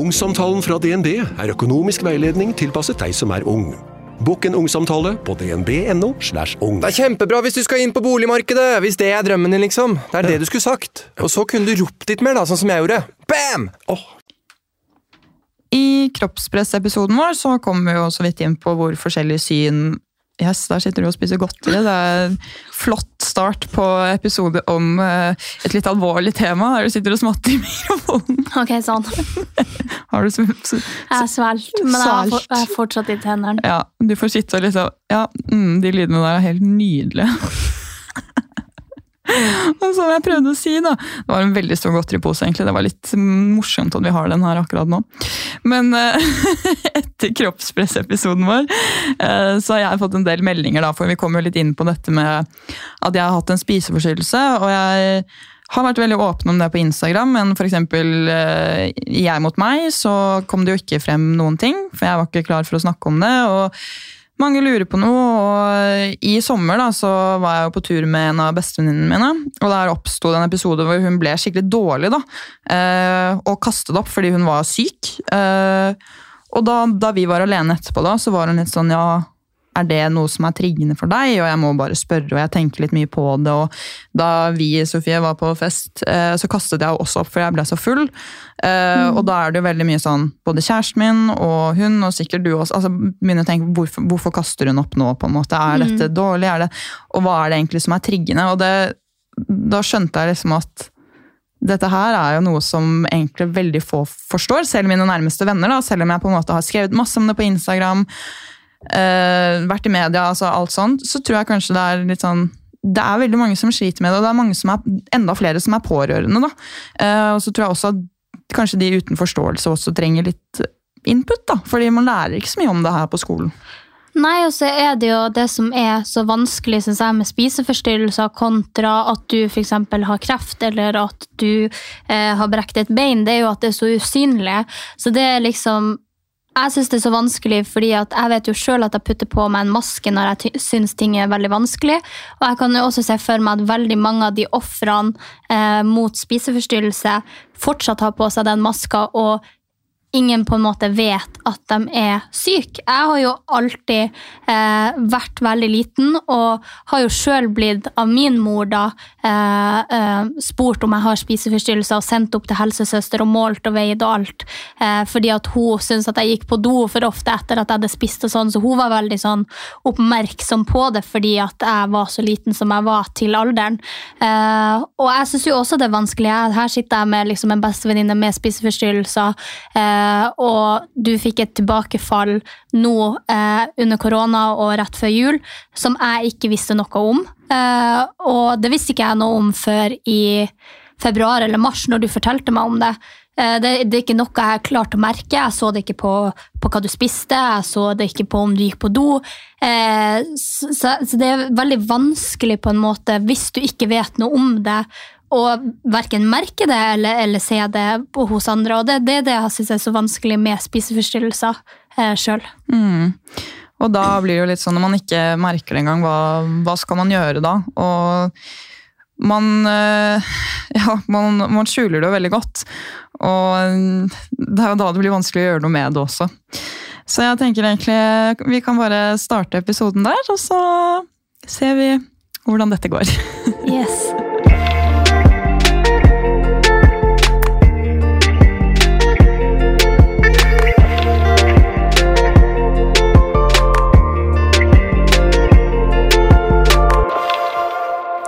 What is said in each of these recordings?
Ungsamtalen fra DNB er økonomisk veiledning tilpasset deg som er ung. Bokk en ungsamtale på dnb.no. slash ung. Det er kjempebra hvis du skal inn på boligmarkedet, hvis det er drømmen din, liksom. Det er det du skulle sagt. Og så kunne du ropt litt mer, da, sånn som jeg gjorde. Bam! I kroppspressepisoden vår så kom vi jo så vidt inn på hvor forskjellig syn Yes, der sitter du og spiser godteri. Det er en flott start på episode om eh, et litt alvorlig tema, der du sitter og smatter i mikrofonen. Ok, sånn. Har du så, Jeg er svelt, men jeg er jeg har fortsatt i tennene. ja, du får sitte og liksom Ja, mm, de lydene der er helt nydelige. Og som jeg prøvde å si, da Det var en veldig stor godteripose, egentlig. Det var litt morsomt at vi har den her akkurat nå. Men eh, etter kroppspressepisoden vår, eh, så har jeg fått en del meldinger, da, for vi kom jo litt inn på dette med at jeg har hatt en spiseforstyrrelse. og jeg har vært veldig åpen om det på Instagram, men f.eks. Eh, i Jeg mot meg så kom det jo ikke frem noen ting, for jeg var ikke klar for å snakke om det. og mange lurer på noe, og i sommer da, så var jeg jo på tur med en av bestevenninnene mine. Og der oppsto det en episode hvor hun ble skikkelig dårlig da, eh, og kastet opp fordi hun var syk. Eh, og da, da vi var alene etterpå, da, så var hun litt sånn ja, er det noe som er triggende for deg? Og jeg må bare spørre, og jeg tenker litt mye på det. Og da vi, Sofie, var på fest, eh, så kastet jeg også opp, for jeg ble så full. Mm. Og da er det jo veldig mye sånn, både kjæresten min og hun, og sikkert du også, altså begynner å tenke hvorfor, hvorfor kaster hun opp nå, på en måte? Er dette dårlig? Er det, og hva er det egentlig som er triggende? Og det, da skjønte jeg liksom at dette her er jo noe som egentlig veldig få forstår, selv mine nærmeste venner. da, Selv om jeg på en måte har skrevet masse om det på Instagram, eh, vært i media, altså alt sånt, så tror jeg kanskje det er litt sånn det er veldig mange som sliter med det, og det er mange som er, enda flere som er pårørende. da. Uh, og så tror jeg også at kanskje de uten forståelse også trenger litt input, da, fordi man lærer ikke så mye om det her på skolen. Nei, og så er det jo det som er så vanskelig synes jeg, med spiseforstyrrelser kontra at du f.eks. har kreft eller at du eh, har brekt et bein, det er jo at det er så usynlig. Så det er liksom Jeg syns det er så vanskelig fordi jeg vet jo sjøl at jeg putter på meg en maske når jeg syns ting er veldig vanskelig. Og jeg kan jo også se for meg at veldig mange av de ofrene eh, mot spiseforstyrrelse fortsatt har på seg den maska. og ingen på en måte vet at de er syke. Jeg har jo alltid eh, vært veldig liten, og har jo sjøl blitt av min mor da eh, eh, spurt om jeg har spiseforstyrrelser, og sendt opp til helsesøster og målt og veid og alt, eh, fordi at hun syntes at jeg gikk på do for ofte etter at jeg hadde spist og sånn, så hun var veldig sånn oppmerksom på det fordi at jeg var så liten som jeg var til alderen. Eh, og jeg syns jo også det er vanskelig. Her sitter jeg med liksom en bestevenninne med spiseforstyrrelser. Eh, og du fikk et tilbakefall nå eh, under korona og rett før jul som jeg ikke visste noe om. Eh, og det visste ikke jeg noe om før i februar eller mars, når du fortalte meg om det. Eh, det, det er ikke noe jeg har klart å merke. Jeg så det ikke på, på hva du spiste, jeg så det ikke på om du gikk på do. Eh, så så det er veldig vanskelig på en måte hvis du ikke vet noe om det og verken merke det eller, eller se det på- hos andre. Og det, det er det jeg syns er så vanskelig med spiseforstyrrelser eh, sjøl. Mm. Og da blir det jo litt sånn når man ikke merker det engang, hva, hva skal man gjøre da? Og man, eh, ja, man, man skjuler det jo veldig godt. Og det er jo da det blir vanskelig å gjøre noe med det også. Så jeg tenker egentlig vi kan bare starte episoden der, og så ser vi hvordan dette går. Yes.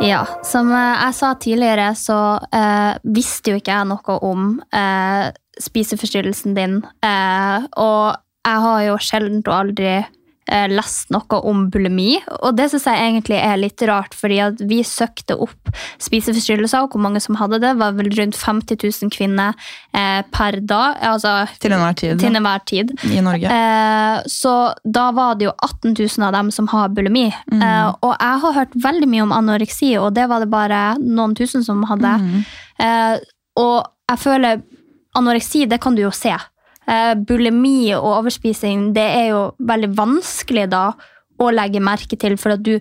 Ja, som eh, jeg sa tidligere, så eh, visste jo ikke jeg noe om eh, spiseforstyrrelsen din. Eh, og jeg har jo sjelden og aldri lest noe om bulimi, og det syns jeg egentlig er litt rart, fordi vi søkte opp spiseforstyrrelser, og hvor mange som hadde det, var vel rundt 50 000 kvinner eh, per dag. Altså, Til enhver tid. til enhver tid. I Norge. Eh, så da var det jo 18 000 av dem som har bulimi. Mm. Eh, og jeg har hørt veldig mye om anoreksi, og det var det bare noen tusen som hadde. Mm. Eh, og jeg føler anoreksi, det kan du jo se. Eh, bulimi og overspising, det er jo veldig vanskelig da å legge merke til, for at du,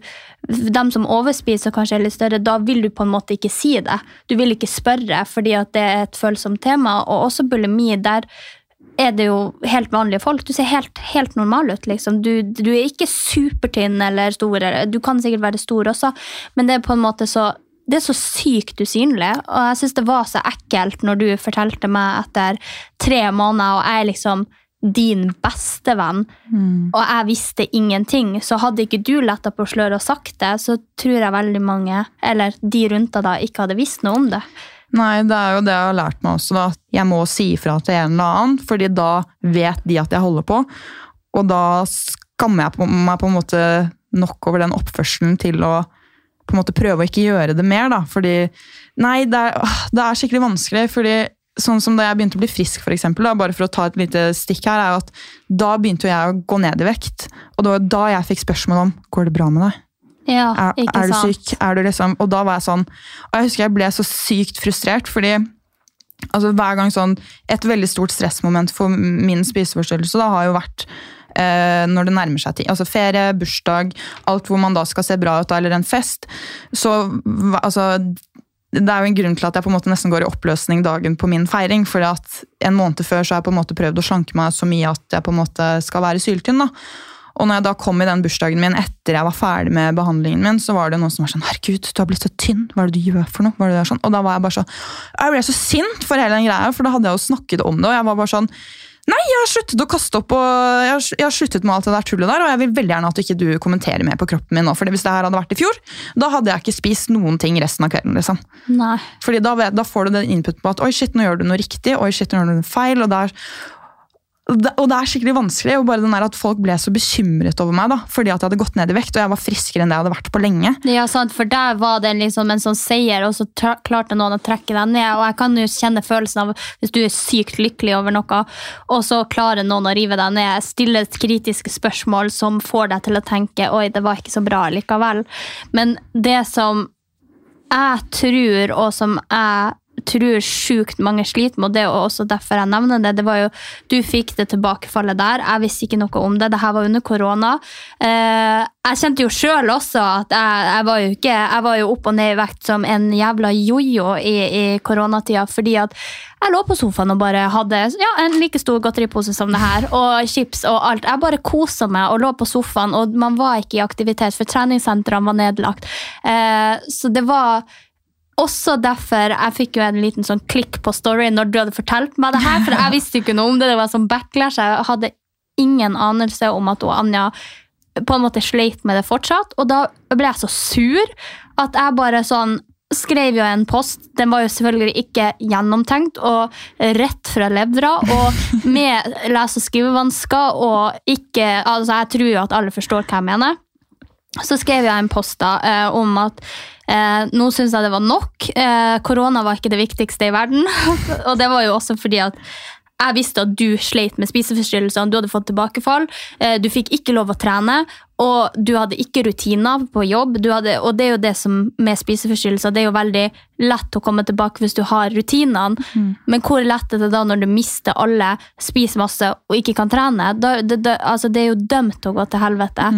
dem som overspiser kanskje er litt større, da vil du på en måte ikke si det. Du vil ikke spørre, fordi at det er et følsomt tema, og også bulimi, der er det jo helt vanlige folk. Du ser helt, helt normal ut, liksom. Du, du er ikke supertynn eller stor, du kan sikkert være stor også, men det er på en måte så det er så sykt usynlig, og jeg synes det var så ekkelt når du fortalte meg etter tre måneder, og jeg er liksom din beste venn, og jeg visste ingenting. Så hadde ikke du letta på sløret og sagt det, så tror jeg veldig mange, eller de rundt deg da, ikke hadde visst noe om det. Nei, det er jo det jeg har lært meg også, da. Jeg må si ifra til en eller annen, fordi da vet de at jeg holder på. Og da skammer jeg på meg på en måte nok over den oppførselen til å på en måte prøve å ikke gjøre det mer, da. Fordi Nei, det er, åh, det er skikkelig vanskelig, fordi sånn som da jeg begynte å bli frisk, for eksempel, da, bare for å ta et lite stikk her, er jo at da begynte jeg å gå ned i vekt. Og det var da jeg fikk spørsmål om går det bra med deg. Ja, Er, er du syk? Er du liksom Og da var jeg sånn Og jeg husker jeg ble så sykt frustrert, fordi altså hver gang sånn Et veldig stort stressmoment for min spiseforstyrrelse da har jo vært når det nærmer seg tid. Altså ferie, bursdag, alt hvor man da skal se bra ut, eller en fest. Så altså det er jo en grunn til at jeg på en måte nesten går i oppløsning dagen på min feiring. For en måned før så har jeg på en måte prøvd å slanke meg så mye at jeg på en måte skal være syltynn. da. Og når jeg da kom i den bursdagen min etter jeg var ferdig med behandlingen min, så var det noen som var sånn Herregud, du har blitt så tynn. Hva er det du gjør for noe? Hva det du sånn? Og da var jeg bare sånn Jeg ble så sint for hele den greia, for da hadde jeg jo snakket om det, og jeg var bare sånn Nei, jeg har sluttet å kaste opp, og jeg har, jeg har sluttet med alt det der tullet der, og jeg vil veldig gjerne at ikke du kommenterer mer på kroppen min nå, for hvis det her hadde vært i fjor, da hadde jeg ikke spist noen ting resten av kvelden, liksom. Nei. Fordi da, da får du den inputen på at oi shit, nå gjør du noe riktig, oi shit, nå gjør du noe feil. Og det er, og det, er skikkelig vanskelig. Og bare den der at folk ble så bekymret over meg da, fordi at jeg hadde gått ned i vekt, og jeg var friskere enn det jeg hadde vært på lenge. Ja, sant, for der var det liksom en sånn seier, og så klarte noen å trekke deg ned. Og jeg kan jo kjenne følelsen av hvis du er sykt lykkelig over noe, og så klarer noen å rive deg ned, stille et kritiske spørsmål som får deg til å tenke oi, det var ikke så bra likevel. Men det som jeg tror, og som jeg tror sjukt mange sliter med, og det er også derfor jeg nevner det, det var jo, du fikk det tilbakefallet der, jeg visste ikke noe om det, det her var under korona. Eh, jeg kjente jo selv også at jeg, jeg var jo ikke, jeg var jo opp og ned i vekt som en jævla jojo i, i koronatida, fordi at jeg lå på sofaen og bare hadde ja, en like stor godteripose som det her, og chips og alt. Jeg bare kosa meg og lå på sofaen, og man var ikke i aktivitet, for treningssentrene var nedlagt. Eh, så det var også derfor jeg fikk jo en liten sånn klikk på story når du hadde fortalt meg det her, for jeg visste ikke noe om det. Det var sånn backlash. Jeg hadde ingen anelse om at Anja på en måte sleit med det fortsatt. Og da ble jeg så sur at jeg bare sånn skrev jo en post. Den var jo selvfølgelig ikke gjennomtenkt og rett fra levra. Og med lese- og skrivevansker og ikke Altså, jeg tror jo at alle forstår hva jeg mener. Så skrev jeg en post da, eh, om at eh, nå syns jeg det var nok. Eh, korona var ikke det viktigste i verden. og det var jo også fordi at jeg visste at du sleit med spiseforstyrrelser, du hadde fått tilbakefall, eh, du fikk ikke lov å trene, og du hadde ikke rutiner på jobb. Du hadde, og det er jo det som med spiseforstyrrelser, det er jo veldig lett å komme tilbake hvis du har rutinene. Men hvor lett er det da når du mister alle, spiser masse og ikke kan trene? Da, det, det, altså, det er jo dømt å gå til helvete.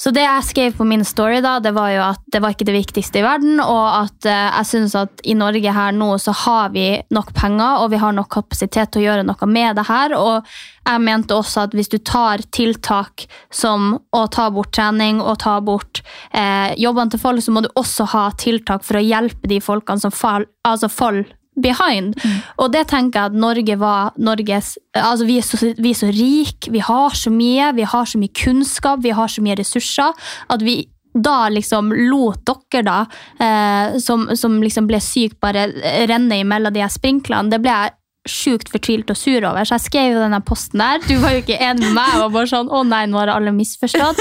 Så det jeg skrev på min story, da, det var jo at det var ikke det viktigste i verden, og at eh, jeg synes at i Norge her nå så har vi nok penger, og vi har nok kapasitet til å gjøre noe med det her. Og jeg mente også at hvis du tar tiltak som å ta bort trening og ta bort eh, jobbene til folk, så må du også ha tiltak for å hjelpe de folkene som faller altså faller behind. Og det tenker jeg at Norge var Norges altså vi er, så, vi er så rike, vi har så mye, vi har så mye kunnskap, vi har så mye ressurser, at vi da liksom lot dere da, eh, som, som liksom ble syke, bare renne imellom de her sprinklene. Det ble jeg sjukt fortvilt og sur over, så jeg skrev jo denne posten der. Du var jo ikke enig med meg. og bare sånn, å nei, nå har alle misforstått.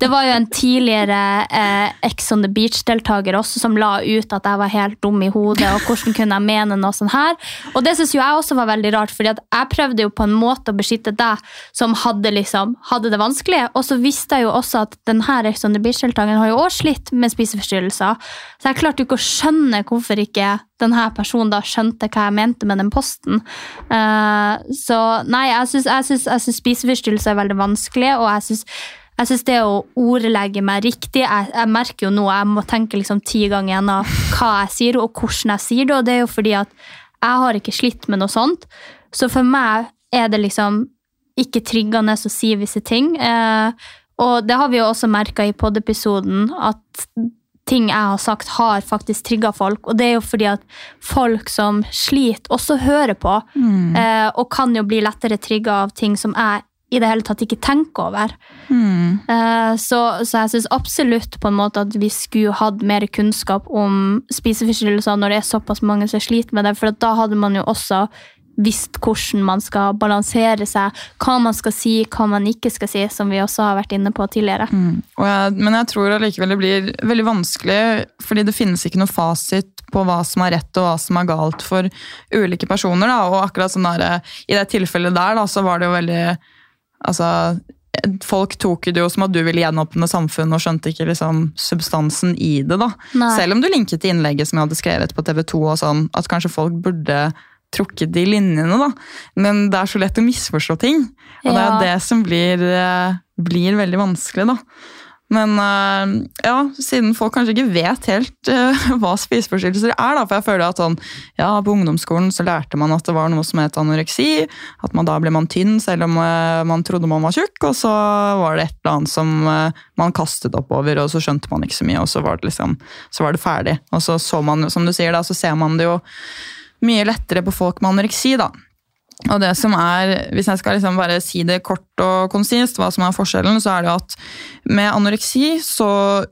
Det var jo en tidligere eh, Ex on the Beach-deltaker også som la ut at jeg var helt dum i hodet, og hvordan kunne jeg mene noe sånt her. Og det syns jo jeg også var veldig rart, fordi at jeg prøvde jo på en måte å beskytte deg som hadde, liksom, hadde det vanskelig, og så visste jeg jo også at denne Ex on the Beach-deltakeren har jo også slitt med spiseforstyrrelser, så jeg klarte jo ikke å skjønne hvorfor ikke denne personen da skjønte hva jeg mente med den posten. Uh, så nei, jeg syns, spiseforstyrrelser er veldig vanskelig, og jeg syns jeg synes det å ordlegge meg riktig jeg, jeg merker jo nå, jeg må tenke liksom ti ganger gjennom hva jeg sier og hvordan jeg sier det. Og det er jo fordi at jeg har ikke slitt med noe sånt. Så for meg er det liksom ikke triggende å si visse ting. Eh, og det har vi jo også merka i pod-episoden, at ting jeg har sagt, har faktisk trigga folk. Og det er jo fordi at folk som sliter, også hører på. Eh, og kan jo bli lettere trigga av ting som jeg i det hele tatt ikke tenker over. Eh, så, så jeg syns absolutt på en måte at vi skulle hatt mer kunnskap om spiseforstyrrelser når det er såpass mange som sliter med det, for da hadde man jo også visst hvordan man skal balansere seg, hva man skal si, hva man ikke skal si, som vi også har vært inne på tidligere. Og jeg, men jeg tror allikevel det blir veldig vanskelig, fordi det finnes ikke noe fasit på hva som er rett og hva som er galt for ulike personer. Da. Og akkurat sånn der, I det tilfellet der da, så var det jo veldig altså, Folk tok det jo som at du ville gjenåpne samfunnet og skjønte ikke liksom, substansen i det. da. Nei. Selv om du linket til innlegget som jeg hadde skrevet på TV 2, og sånn, at kanskje folk burde trukket de linjene. da. Men det er så lett å misforstå ting. Og det er det som blir, eh, blir veldig vanskelig. da. Men eh, ja, siden folk kanskje ikke vet helt uh, hva spiseforstyrrelser er, da, for jeg føler at sånn, ja, på ungdomsskolen så lærte man at det var noe som het anoreksi, at man da ble man tynn selv om uh, man trodde man var tjukk, og så var det et eller annet som uh, man kastet oppover, og så skjønte man ikke så mye, og så var det liksom, så var det ferdig. Og så så man, som du sier da, så ser man det jo mye lettere på folk med anoreksi da. Og det som er, Hvis jeg skal liksom bare si det kort og konsist, hva som er forskjellen, så er det at med anoreksi så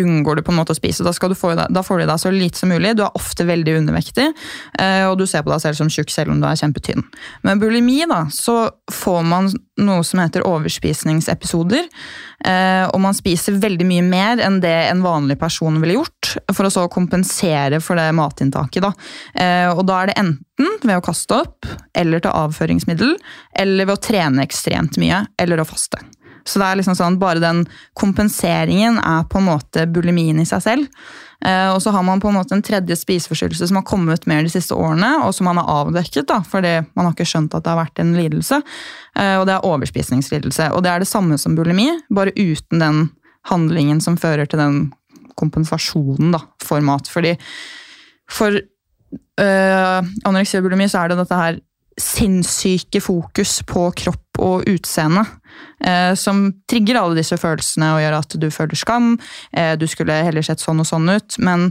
unngår du på en måte å spise. Da, du få da får du i deg så lite som mulig. Du er ofte veldig undervektig, eh, og du ser på deg selv som tjukk selv om du er kjempetynn. Med bulimi da, så får man noe som heter overspisningsepisoder. eh, Og man spiser veldig mye mer enn det en vanlig person ville gjort, for å så kompensere for det matinntaket. Da. Eh, Og da er det enten ved å kaste opp, eller ta avføringsmiddel, eller ved å trene ekstremt mye, eller å faste. Så det er liksom sånn, Bare den kompenseringen er på en måte bulimien i seg selv. Eh, og så har man på en måte en tredje spiseforstyrrelse som har kommet mer de siste årene, og som man har avdekket, da, fordi man har ikke skjønt at det har vært en lidelse. Eh, og det er overspisningslidelse. Og det er det samme som bulimi, bare uten den handlingen som fører til den kompensasjonen da, for mat. Fordi for øh, anoreksi og bulimi så er det dette her sinnssyke fokus på kropp og utseende. Eh, som trigger alle disse følelsene og gjør at du føler skam. Eh, du skulle heller sett sånn og sånn ut. Men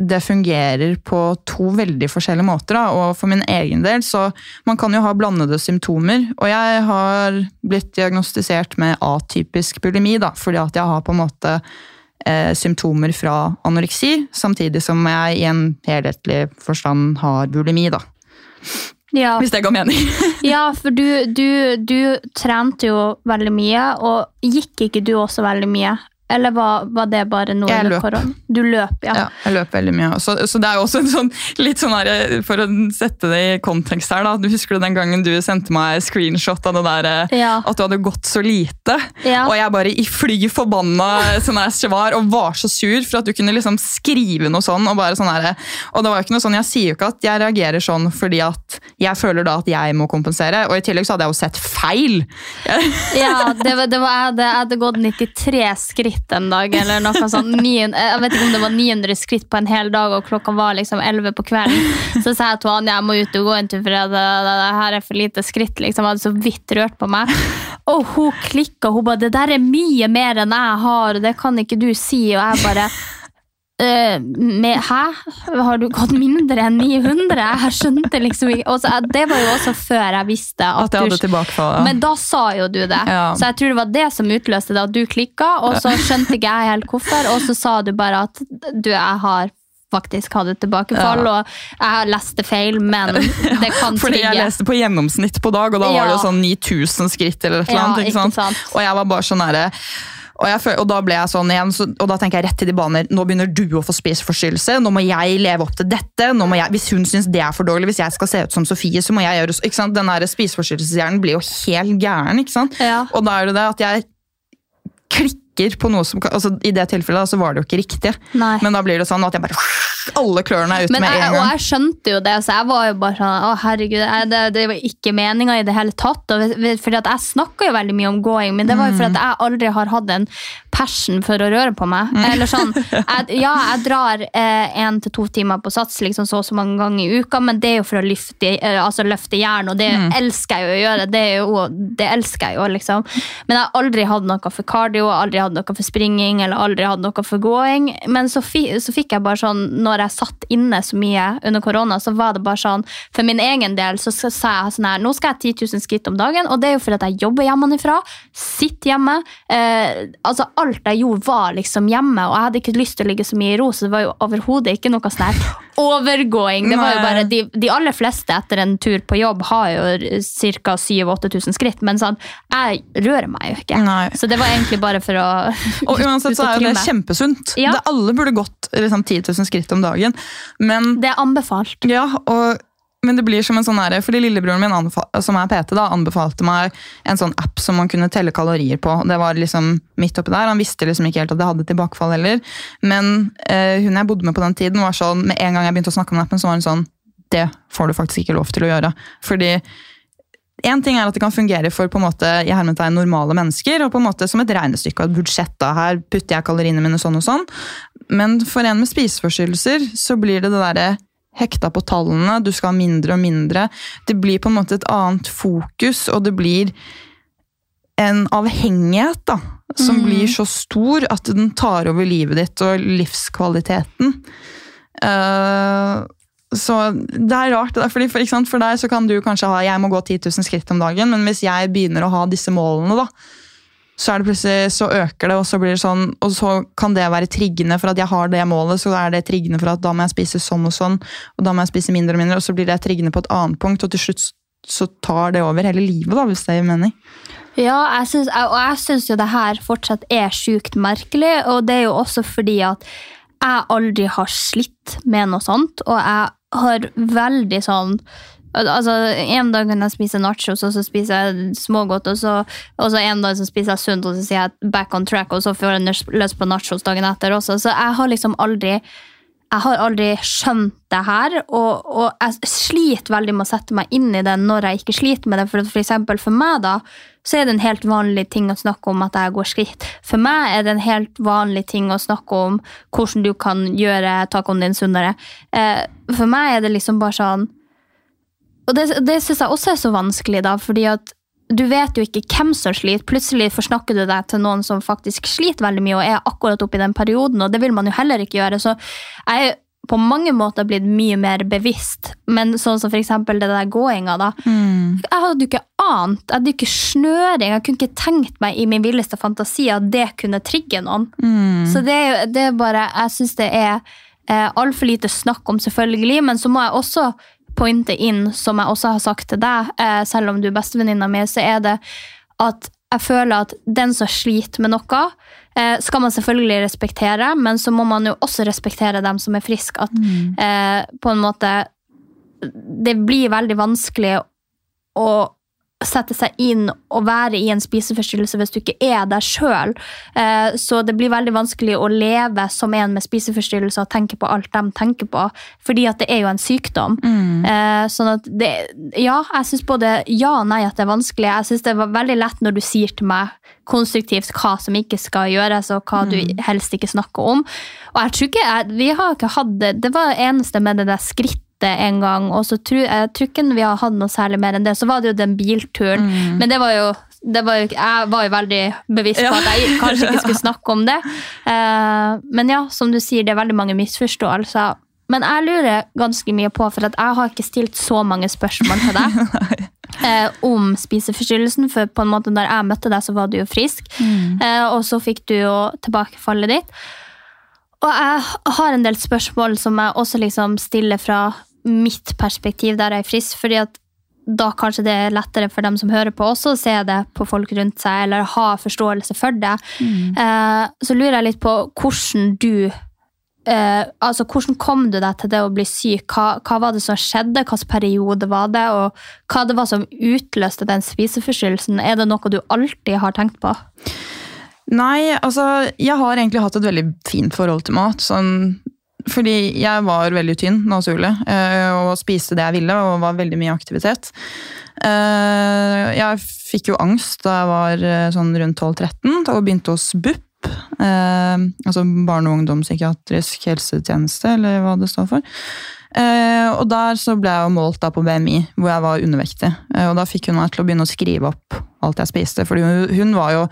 det fungerer på to veldig forskjellige måter. Da. Og for min egen del, så Man kan jo ha blandede symptomer. Og jeg har blitt diagnostisert med atypisk bulimi, da, fordi at jeg har på en måte eh, symptomer fra anoreksi, samtidig som jeg i en helhetlig forstand har bulimi. da. Ja, Hvis det ga mening. ja for du, du, du trente jo veldig mye, og gikk ikke du også veldig mye? Eller var, var det bare noe Jeg løp. korona? Du løp, ja. Ja, jeg løper veldig mye. Så, så det er jo også en sånn, litt sånn her, For å sette det i kontekst her, da. Du husker den gangen du sendte meg screenshot av det der Ja. at du hadde gått så lite? Ja. Og jeg bare i fly forbanna sånn her svar og var så sur for at du kunne liksom skrive noe sånn. Og bare sånn her, og det var jo ikke noe sånn, jeg sier jo ikke at jeg reagerer sånn fordi at jeg føler da at jeg må kompensere. Og i tillegg så hadde jeg jo sett feil. Ja, det var, det var, jeg hadde gått 93 skritt en dag, eller noe sånt. Jeg vet ikke om det var 900 skritt på en hel dag, og klokka var liksom 11 på kvelden. Så sa jeg til Anja jeg må ut og gå en tur, for det, det, det her er for lite skritt. liksom. Jeg hadde så vidt rørt på meg. Og hun klikka. Hun bare 'Det der er mye mer enn jeg har, og det kan ikke du si.' Og jeg bare «Øh, med, Hæ? Har du gått mindre enn 900? Jeg skjønte liksom ikke og så, Det var jo også før jeg visste at, at jeg hadde tilbakefall. Ja. men da sa jo du det. Ja. Så jeg tror det var det som utløste det, at du klikka, og så skjønte ikke jeg helt hvorfor, og så sa du bare at du, jeg har faktisk hadde tilbakefall, Ja. og jeg leste feil, men det kan Fordi jeg leste på gjennomsnitt på dag, og da var det jo sånn 9000 skritt eller et eller annet. ikke Ikke sant? sant. Og jeg var bare sånn derre og, jeg og da ble jeg sånn igjen, så, og da tenker jeg rett til de baner. Nå begynner du å få spiseforstyrrelse. Nå må jeg leve opp til dette. Jeg, hvis hun syns det er for dårlig, hvis jeg skal se ut som Sofie, så må jeg gjøre ikke sant? Den spiseforstyrrelseshjernen blir jo helt gæren. ikke sant? Ja. Og da er det det at jeg klikker på noe som altså I det tilfellet da, så var det jo ikke riktig. Nei. Men da blir det sånn at jeg bare Alle klørne ut Men med jeg, en og jeg skjønte jo det, så jeg var jo bare sånn Å, herregud, jeg, det, det var ikke meninga i det hele tatt. Og, fordi at jeg snakka jo veldig mye om gåing, men det var jo fordi at jeg aldri har hatt en passion for å røre på meg. Eller sånn, jeg, Ja, jeg drar én til to timer på sats liksom så og så mange ganger i uka, men det er jo for å løfte, eh, altså løfte jern, og det elsker jeg jo å gjøre. Det, jo, det elsker jeg jo, liksom. Men jeg har aldri hatt noe for cardio, aldri hatt noe for springing eller aldri hatt noe for gåing. Men så, fi, så fikk jeg bare sånn, når jeg satt inne så mye under korona, så var det bare sånn For min egen del så sa jeg sånn her Nå skal jeg 10 000 skritt om dagen, og det er jo fordi at jeg jobber hjemmefra. Sitter hjemme. Eh, altså Alt jeg gjorde, var liksom hjemme, og jeg hadde ikke lyst til å ligge så mye i ro, så det var jo overhodet ikke noe sånn her overgåing. Det var jo bare de, de aller fleste etter en tur på jobb har jo ca. 7000-8000 skritt, men sånn, jeg rører meg jo ikke. Nei. Så det var egentlig bare for å Og uansett så er jo det kjempesunt. Ja. Det Alle burde gått liksom, 10 000 skritt om dagen. Men, Det er anbefalt. ja, og, men det blir som en sånn ære, fordi lillebroren min, som er PT, da, anbefalte meg en sånn app som man kunne telle kalorier på. Det var liksom midt oppi der. Han visste liksom ikke helt at jeg hadde tilbakefall heller. Men eh, hun jeg bodde med på den tiden, var sånn, med en gang jeg begynte å snakke om appen, så var hun sånn Det får du faktisk ikke lov til å gjøre. Fordi en ting er at det kan fungere for på en måte, i hermetegn normale mennesker, og på en måte som et regnestykke og et budsjett. da, Her putter jeg kaloriene mine sånn og sånn. Men for en med spiseforstyrrelser så blir det det derre hekta på tallene, du skal ha mindre og mindre. Det blir på en måte et annet fokus, og det blir en avhengighet da, som blir så stor at den tar over livet ditt og livskvaliteten. Uh, så det er rart, fordi for, for deg så kan du kanskje ha jeg må gå 10 000 skritt om dagen, men hvis jeg begynner å ha disse målene, da, så er det plutselig, så øker det, og så blir det sånn, og så kan det være triggende for at jeg har det målet, så er det triggende for at da må jeg spise sånn og sånn, og da må jeg spise mindre og mindre, og så blir det triggende på et annet punkt, og til slutt så tar det over hele livet, da, hvis det gir mening. Ja, jeg synes, og jeg syns jo det her fortsatt er sjukt merkelig, og det er jo også fordi at jeg aldri har slitt med noe sånt, og jeg har veldig sånn Altså, En dag kan jeg spise nachos, og så spiser jeg smågodt, og så, og så en dag så spiser jeg sunt, og så sier jeg back on track, og så får jeg lyst på nachos dagen etter også. Så jeg har liksom aldri jeg har aldri skjønt det her, og, og jeg sliter veldig med å sette meg inn i det når jeg ikke sliter med det. For, for eksempel for meg da, så er det en helt vanlig ting å snakke om at jeg går skritt. For meg er det en helt vanlig ting å snakke om hvordan du kan gjøre tacoen din sunnere. Eh, for meg er det liksom bare sånn Og det, det syns jeg også er så vanskelig, da, fordi at du vet jo ikke hvem som sliter. Plutselig forsnakker du deg til noen som faktisk sliter veldig mye og er akkurat oppe i den perioden, og det vil man jo heller ikke gjøre. Så jeg er på mange måter blitt mye mer bevisst, men sånn som eksempel det der gåinga, da. Jeg hadde jo ikke ant, jeg hadde jo ikke snøring, jeg kunne ikke tenkt meg i min villeste fantasi at det kunne trigge noen. Så det det er bare Jeg syns det er eh, altfor lite snakk om, selvfølgelig, men så må jeg også pointe inn, som jeg også har sagt til deg, eh, selv om du er bestevenninna mi, så er det at jeg føler at den som sliter med noe, eh, skal man selvfølgelig respektere, men så må man jo også respektere dem som er friske. At eh, på en måte Det blir veldig vanskelig å sette seg inn og være i en spiseforstyrrelse hvis du ikke er der sjøl. Eh, så det blir veldig vanskelig å leve som en med spiseforstyrrelse og tenke på alt de tenker på, fordi at det er jo en sykdom. Mm. sånn at det, ja, jeg syns både ja og nei at det er vanskelig. Jeg syns det var veldig lett når du sier til meg konstruktivt hva som ikke skal gjøres, og hva du helst ikke snakker om. Og jeg tror ikke, vi har ikke hatt det, det var det eneste med det der skrittet en gang, og så tror jeg tror ikke vi har hatt noe særlig mer enn det. Så var det jo den bilturen, men det var jo det var jo, jeg var jo veldig bevisst på at jeg kanskje ikke skulle snakke om det. Eh, men ja, som du sier, det er veldig mange misforståelser. Men jeg lurer ganske mye på, for jeg har ikke stilt så mange spørsmål til deg. eh, om spiseforstyrrelsen, for på en måte når jeg møtte deg, så var du jo frisk. Eh, og så fikk du jo tilbakefallet ditt. Og jeg har en del spørsmål som jeg også liksom stiller fra mitt perspektiv der jeg er frisk, fordi at da kanskje det er lettere for dem som hører på også å se det på folk rundt seg, eller ha forståelse for det. Eh, så lurer jeg litt på hvordan du eh, altså Hvordan kom du deg til det å bli syk? Hva, hva var det som skjedde? Hvilken periode var det? Og hva det var som utløste den spiseforstyrrelsen? Er det noe du alltid har tenkt på? Nei, altså jeg har egentlig hatt et veldig fint forhold til mat. Sånn, fordi jeg var veldig tynn naturlig, eh, og spiste det jeg ville og var veldig mye aktivitet. Eh, Jeg fikk jo angst da jeg var eh, sånn rundt 12-13 og begynte hos BUP. Altså barne- og ungdomspsykiatrisk helsetjeneste, eller hva det står for. Eh, og der så ble jeg jo målt da på BMI, hvor jeg var undervektig. Eh, og da fikk hun meg til å begynne å skrive opp alt jeg spiste. fordi hun, var jo,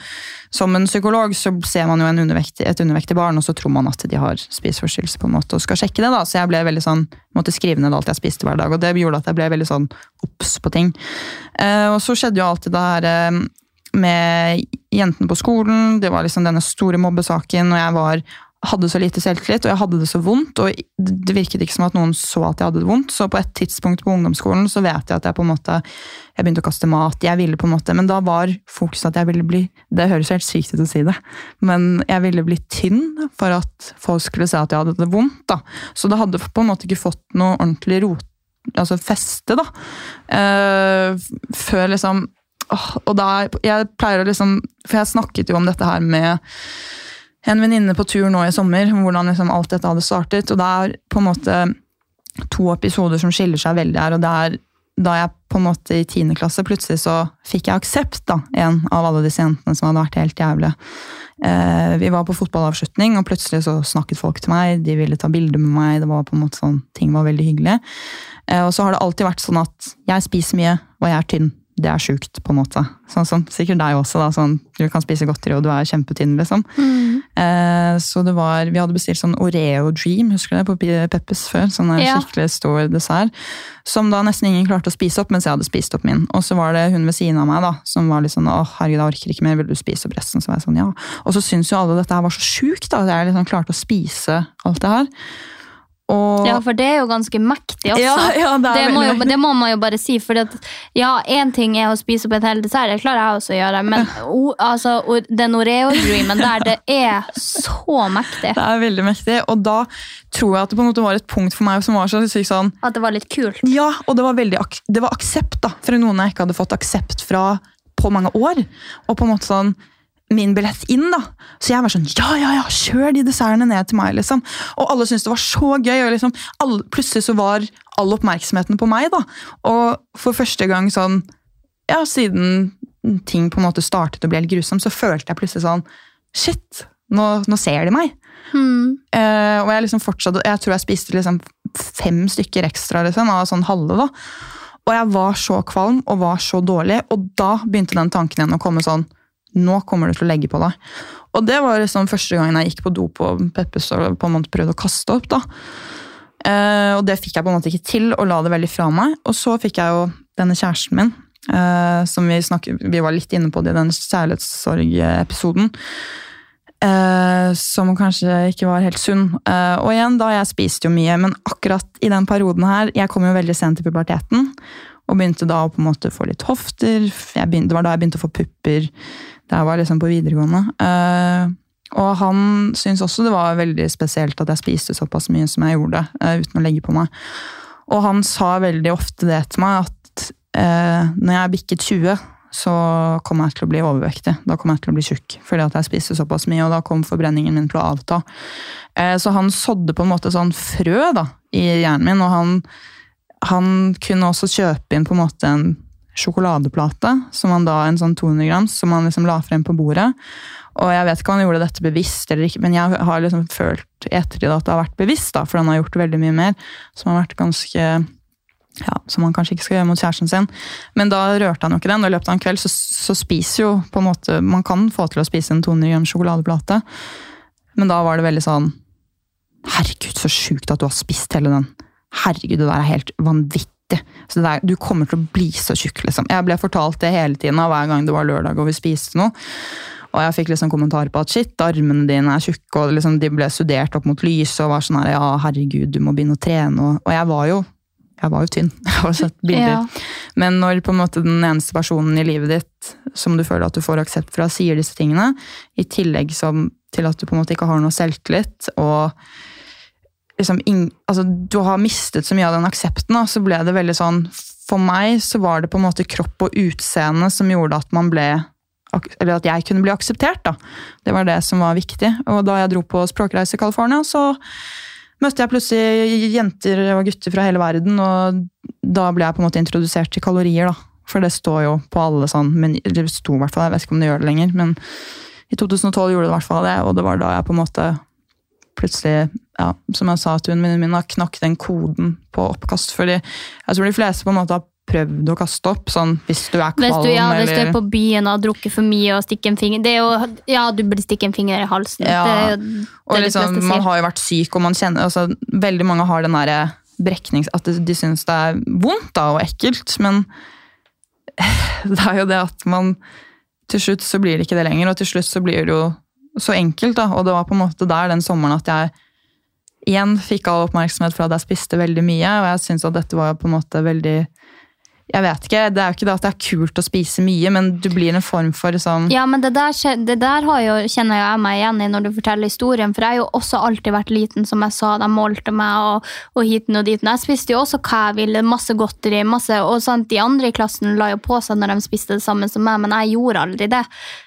Som en psykolog så ser man jo undervektig, et undervektig barn, og så tror man at de har spiseforstyrrelse på en måte, og skal sjekke det. da, Så jeg ble veldig sånn, måtte skrive ned alt jeg spiste hver dag, og det gjorde at jeg ble veldig sånn obs på ting. Eh, og så skjedde jo alltid det her med jentene på skolen. Det var liksom denne store mobbesaken, og jeg var, hadde så lite selvtillit, og jeg hadde det så vondt. Og det virket ikke som at noen så at jeg hadde det vondt, så på et tidspunkt på ungdomsskolen så vet jeg at jeg på en måte jeg begynte å kaste mat. jeg ville på en måte, Men da var fokuset at jeg ville bli Det høres helt sykt ut å si det, men jeg ville bli tynn for at folk skulle se at jeg hadde det vondt. da. Så det hadde på en måte ikke fått noe ordentlig rot, altså feste, da. Eh, før liksom Og da Jeg pleier å liksom For jeg snakket jo om dette her med en venninne på tur nå i sommer, om hvordan liksom alt dette hadde startet. Og det er på en måte to episoder som skiller seg veldig her. og det er da jeg på en måte i tiende klasse plutselig så fikk jeg aksept, da, en av alle disse jentene som hadde vært helt jævlige. Eh, vi var på fotballavslutning, og plutselig så snakket folk til meg. De ville ta bilder med meg. det var på en måte sånn, Ting var veldig hyggelig. Eh, og så har det alltid vært sånn at jeg spiser mye, og jeg er tynn. Det er sjukt, på en måte. Sånn som sikkert deg også. da, sånn, Du kan spise godteri, og du er kjempetynn, liksom. Eh, så det var, Vi hadde bestilt sånn Oreo Dream, husker du det, på Peppes før. Sånn Ja. skikkelig stor dessert. Som da nesten ingen klarte å spise opp, mens jeg hadde spist opp min. Og så var det hun ved siden av meg da, som var litt sånn åh, herregud, jeg orker ikke mer, vil du spise opp resten? Så var jeg sånn, ja. Og så syntes jo alle dette her var så sjukt, da, at jeg liksom klarte å spise alt det her. Og, Ja, for det er jo ganske mektig også. Ja, ja, det det, må jo, det må man jo bare si. For ja, én ting er å spise opp en hel dessert, det klarer jeg også å gjøre. Men o, altså, o, den Oreo-dreamen der, det er så mektig. Det er veldig mektig, og da tror jeg at det på en måte var et punkt for meg som var så sykt sånn At det var litt kult. Ja, og det var veldig det var aksept da, fra noen jeg ikke hadde fått aksept fra på mange år. Og på en måte sånn min billett inn, da. Så jeg var sånn ja, ja, ja, kjør de dessertene ned til meg, liksom. Og alle syntes det var så gøy, og liksom alle, plutselig så var all oppmerksomheten på meg, da. Og for første gang sånn Ja, siden ting på en måte startet å bli helt grusomt, så følte jeg plutselig sånn Shit, nå, nå ser de meg. Eh, og jeg liksom fortsatte, jeg tror jeg spiste liksom fem stykker ekstra liksom, av sånn halve. da. Og jeg var så kvalm og var så dårlig, og da begynte den tanken igjen å komme sånn Nå kommer du til å legge på deg. Og det var liksom første gangen jeg gikk på do på Peppes og på en måte prøvde å kaste opp. da. Eh, og det fikk jeg på en måte ikke til, og la det veldig fra meg. Og så fikk jeg jo denne kjæresten min, eh, som vi, snakket, vi var litt inne på det i den kjærlighetssorgepisoden. Eh, som kanskje ikke var helt sunn. Eh, og igjen, da jeg spiste jo mye, men akkurat i den perioden her Jeg kom jo veldig sent i puberteten, og begynte da å på en måte få litt hofter. Begynte, det var da jeg begynte å få pupper. Da jeg var liksom på videregående. Uh, og han syntes også det var veldig spesielt at jeg spiste såpass mye som jeg gjorde, Uh, uten å legge på meg. Og han sa veldig ofte det til meg, at uh, når jeg bikket 20, så kom jeg til å bli overvektig. Da kom jeg til å bli tjukk, fordi at jeg spiste såpass mye, og da kom forbrenningen min til å avta. Så han sådde på en måte sånn frø da, i hjernen min, og han, han kunne også kjøpe inn på en måte en sjokoladeplate, som han da, en sånn 200 grams, som han liksom la frem på bordet. Og jeg vet ikke om han gjorde dette bevisst, eller ikke, men jeg har liksom følt i ettertid at det har vært bevisst, da, for han har gjort veldig mye mer, som har vært ganske ja, som han kanskje ikke skal gjøre mot kjæresten sin. Men da rørte han jo ikke den, og i løpet av en kveld så, så spiser jo på en måte Man kan få til å spise en 200 grams sjokoladeplate, men da var det veldig sånn Herregud, så sjukt at du har spist hele den. Herregud, det der er helt vanvittig. Så det der, du kommer til å bli så tjukk, liksom. Jeg ble fortalt det hele tiden hver gang det var lørdag og vi spiste noe. Og jeg fikk liksom kommentarer på at shit, armene dine er tjukke, og liksom de ble studert opp mot lyset og var sånn her, ja herregud, du må begynne å trene. Og, og jeg var jo jeg var jo tynn. Jeg har sett bilder. Ja. Men når på en måte den eneste personen i livet ditt som du føler at du får aksept fra, sier disse tingene, i tillegg som, til at du på en måte ikke har noe selvtillit, og liksom ing- altså, du har mistet så mye av den aksepten, da, så ble det veldig sånn For meg så var det på en måte kropp og utseende som gjorde at man ble eller at jeg kunne bli akseptert. da. Det var det som var viktig. Og da jeg dro på språkreise i California, så møtte jeg plutselig jenter og gutter fra hele verden, og da ble jeg på en måte introdusert til kalorier, da. For det står jo på alle sånn men Det sto i hvert fall, jeg vet ikke om det gjør det lenger, men i 2012 gjorde det i hvert fall det, og det var da jeg på en måte plutselig, ja, som jeg sa til venninnen min, har knakk den koden på oppkast. Fordi jeg tror de fleste på en måte har prøvd å kaste opp, sånn hvis du er kvalm Hvis du, ja, hvis du er på byen og har drukket for mye og stikker en finger Det er jo, Ja, du burde stikke en finger i halsen. Ja, Det jo Og liksom, man har jo vært syk, og man kjenner altså, Veldig mange har den derre breknings... At de, de syns det er vondt da, og ekkelt, men det er jo det at man Til slutt så blir det ikke det lenger, og til slutt så blir det jo så enkelt, da. Og det var på en måte der den sommeren at jeg igjen fikk all oppmerksomhet for at jeg spiste veldig mye, og jeg syns at dette var på en måte veldig Jeg vet ikke, det er jo ikke det at det er kult å spise mye, men du blir en form for sånn Ja, men det der, det der har jo, kjenner jeg meg igjen i når du forteller historien, for jeg har jo også alltid vært liten, som jeg sa, de målte meg og, og hiten og dit. Jeg spiste jo også hva jeg ville, masse godteri, masse, og sant, de andre i klassen la jo på seg når de spiste det samme som meg, men jeg gjorde aldri det.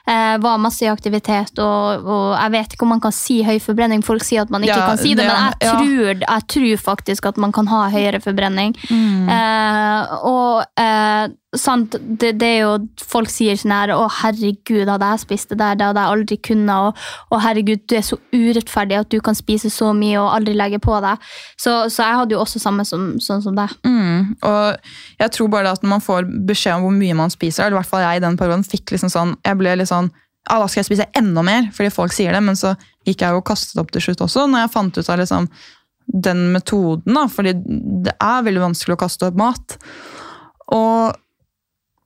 Jeg var masse i aktivitet, og, og jeg vet ikke om man kan si høy forbrenning. Folk sier at man ikke Ja, kan si det, det- men jeg ja. tror, jeg tror faktisk at man kan ha høyere forbrenning. Eh, og eh, sant, det, det er jo Folk sier sånn her Å, herregud, hadde jeg spist det der, det hadde jeg aldri kunnet. Og, og herregud, du er så urettferdig at du kan spise så mye og aldri legge på deg. Så, så jeg hadde jo også samme som, sånn som deg. Mm, og jeg tror bare at når man får beskjed om hvor mye man spiser, eller i hvert fall jeg i den perioden fikk liksom sånn, jeg ble litt sånn, ja da skal jeg spise enda mer, fordi folk sier det, men så gikk jeg jo og kastet opp til slutt også, når jeg fant ut av liksom den metoden da, fordi det er veldig vanskelig å kaste opp mat. Og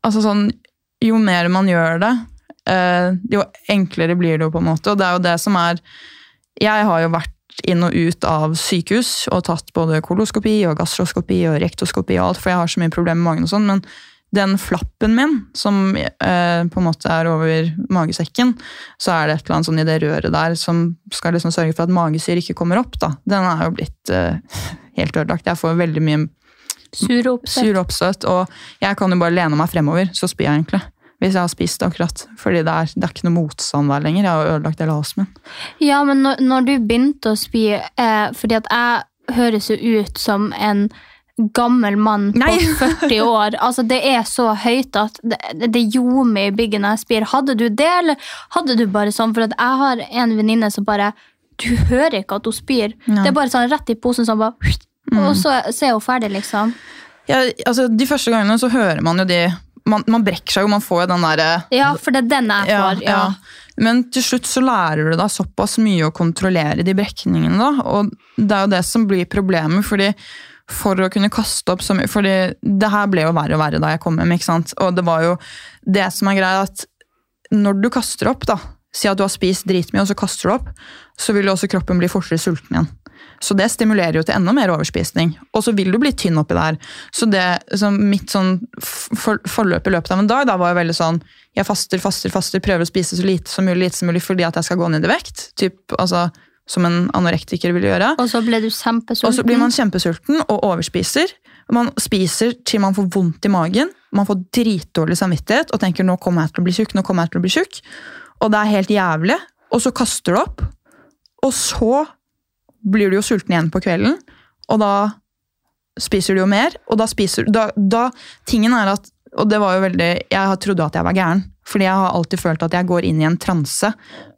altså sånn, jo mer man gjør det, eh, jo enklere blir det jo på en måte, og det er jo det som er, jeg har jo vært inn og ut av sykehus og tatt både koloskopi og gastroskopi og rektoskopi og alt, for jeg har så mye problemer med magen og sånn, men den flappen min, som eh, på en måte er over magesekken, så er det et eller annet sånn i det røret der som skal liksom sørge for at magesyre ikke kommer opp. da. Den er jo blitt eh, helt ødelagt. Jeg får veldig mye Sur oppstøt, og jeg kan jo bare lene meg fremover, så spyr jeg egentlig. Hvis jeg har spist akkurat. Fordi det er, det er ikke noe motstand der lenger. Jeg har ødelagt hele halsen min. Ja, men når, når du begynte å spy eh, Fordi at jeg høres jo ut som en gammel mann Nei. på 40 år. Altså, det er så høyt at det, ljomer i bygget når jeg spyr. Hadde du det, eller hadde du bare sånn? For jeg har en venninne som bare Du hører ikke at hun spyr. Nei. Det er bare sånn rett i posen, sånn bare Og så, så er hun ferdig, liksom. Ja, altså, de første gangene så hører man jo de Man, man brekker seg jo, man får jo den derre Ja, for det er den jeg får. Ja, Men til slutt så lærer du deg såpass mye å kontrollere de brekningene, da. Og det er jo det som blir problemet, fordi for å kunne kaste opp så mye fordi det her ble jo verre og verre da jeg kom hjem. ikke sant? Og det var jo det som er greia, at når du kaster opp, da, si at du har spist dritmye og så kaster du opp, så vil jo også kroppen bli fortere sulten igjen. Så det stimulerer jo til enda mer overspisning. Og så vil du bli tynn oppi der. Så det, så mitt sånn for, forløp i løpet av en dag da var jo veldig sånn Jeg faster, faster, faster, prøver å spise så lite som mulig, lite som mulig fordi at jeg skal gå ned i vekt. Typ, altså, som en anorektiker ville gjøre. Og så ble du kjempesulten. Og så blir man kjempesulten og overspiser. Man spiser til man får vondt i magen. Man får dritdårlig samvittighet og tenker nå kommer jeg til å bli tjukk. nå kommer jeg til å bli tjukk. Og det er helt jævlig. Og så kaster du opp. Og så blir du jo sulten igjen på kvelden, og da spiser du jo mer. Og da spiser da, da Tingen er at Og det var jo veldig Jeg trodde at jeg var gæren. Fordi jeg har alltid følt at jeg går inn i en transe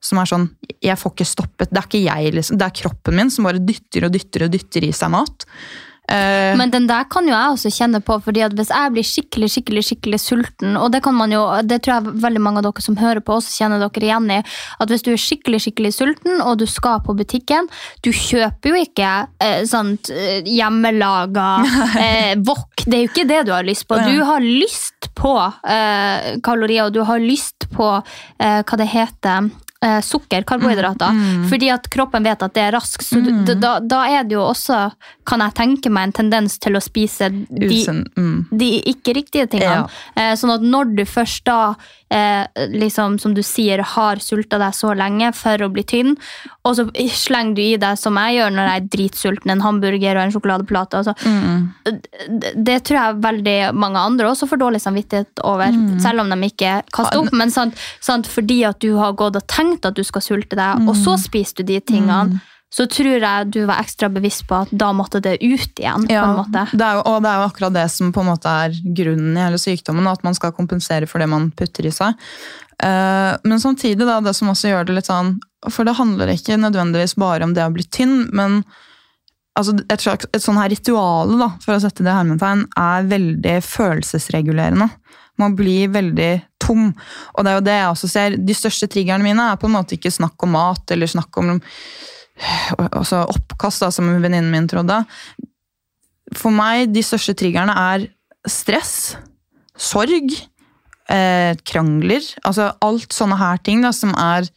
som er sånn Jeg får ikke stoppet. Det er ikke jeg, liksom. Det er kroppen min som bare dytter og dytter og dytter i seg mat. Eh, Men den der kan jo jeg også kjenne på, fordi at hvis jeg blir skikkelig skikkelig, skikkelig sulten, og det kan man jo, det tror jeg veldig mange av dere som hører på også kjenner dere igjen i, at hvis du er skikkelig skikkelig sulten, og du skal på butikken, du kjøper jo ikke eh, sånt eh, hjemmelaga eh, wok. Det er jo ikke det du har lyst på. Du har lyst på eh, kalorier, og du har lyst på eh, hva det heter eh, sukker, karbohydrater, fordi at kroppen vet at det er raskt. Så du, da, da er det jo også, kan jeg tenke meg, en tendens til å spise de, mm. de ikke riktige tingene. Eh, sånn at når du først da, eh, liksom, som du sier, har sulta deg så lenge for å bli tynn, og så slenger du i deg, som jeg gjør når jeg er dritsulten, en hamburger og en sjokoladeplate. Altså, det, det tror jeg veldig mange andre også får dårlig samvittighet over, selv om de ikke kaster opp. Men sant, sant, fordi at du har gått og tenkt at du skal sulte deg, og så spiser du de tingene, så tror jeg du var ekstra bevisst på at da måtte det ut igjen. på en måte. Det er jo, og det er jo akkurat det som på en måte er grunnen i hele sykdommen, at man skal kompensere for det man putter i seg. Eh, men samtidig da, det som også gjør det litt sånn For det handler ikke nødvendigvis bare om det å bli tynn, men altså et, slags, et sånn her rituale, da, for å sette det i hermetegn, er veldig følelsesregulerende. Man blir veldig tom. Og det er jo det jeg også ser. De største triggerne mine er på en måte ikke snakk om mat eller snakk om altså oppkast, da, som venninnen min trodde. For meg, de største triggerne er stress, sorg, eh, krangler. Altså alt sånne her ting da, som er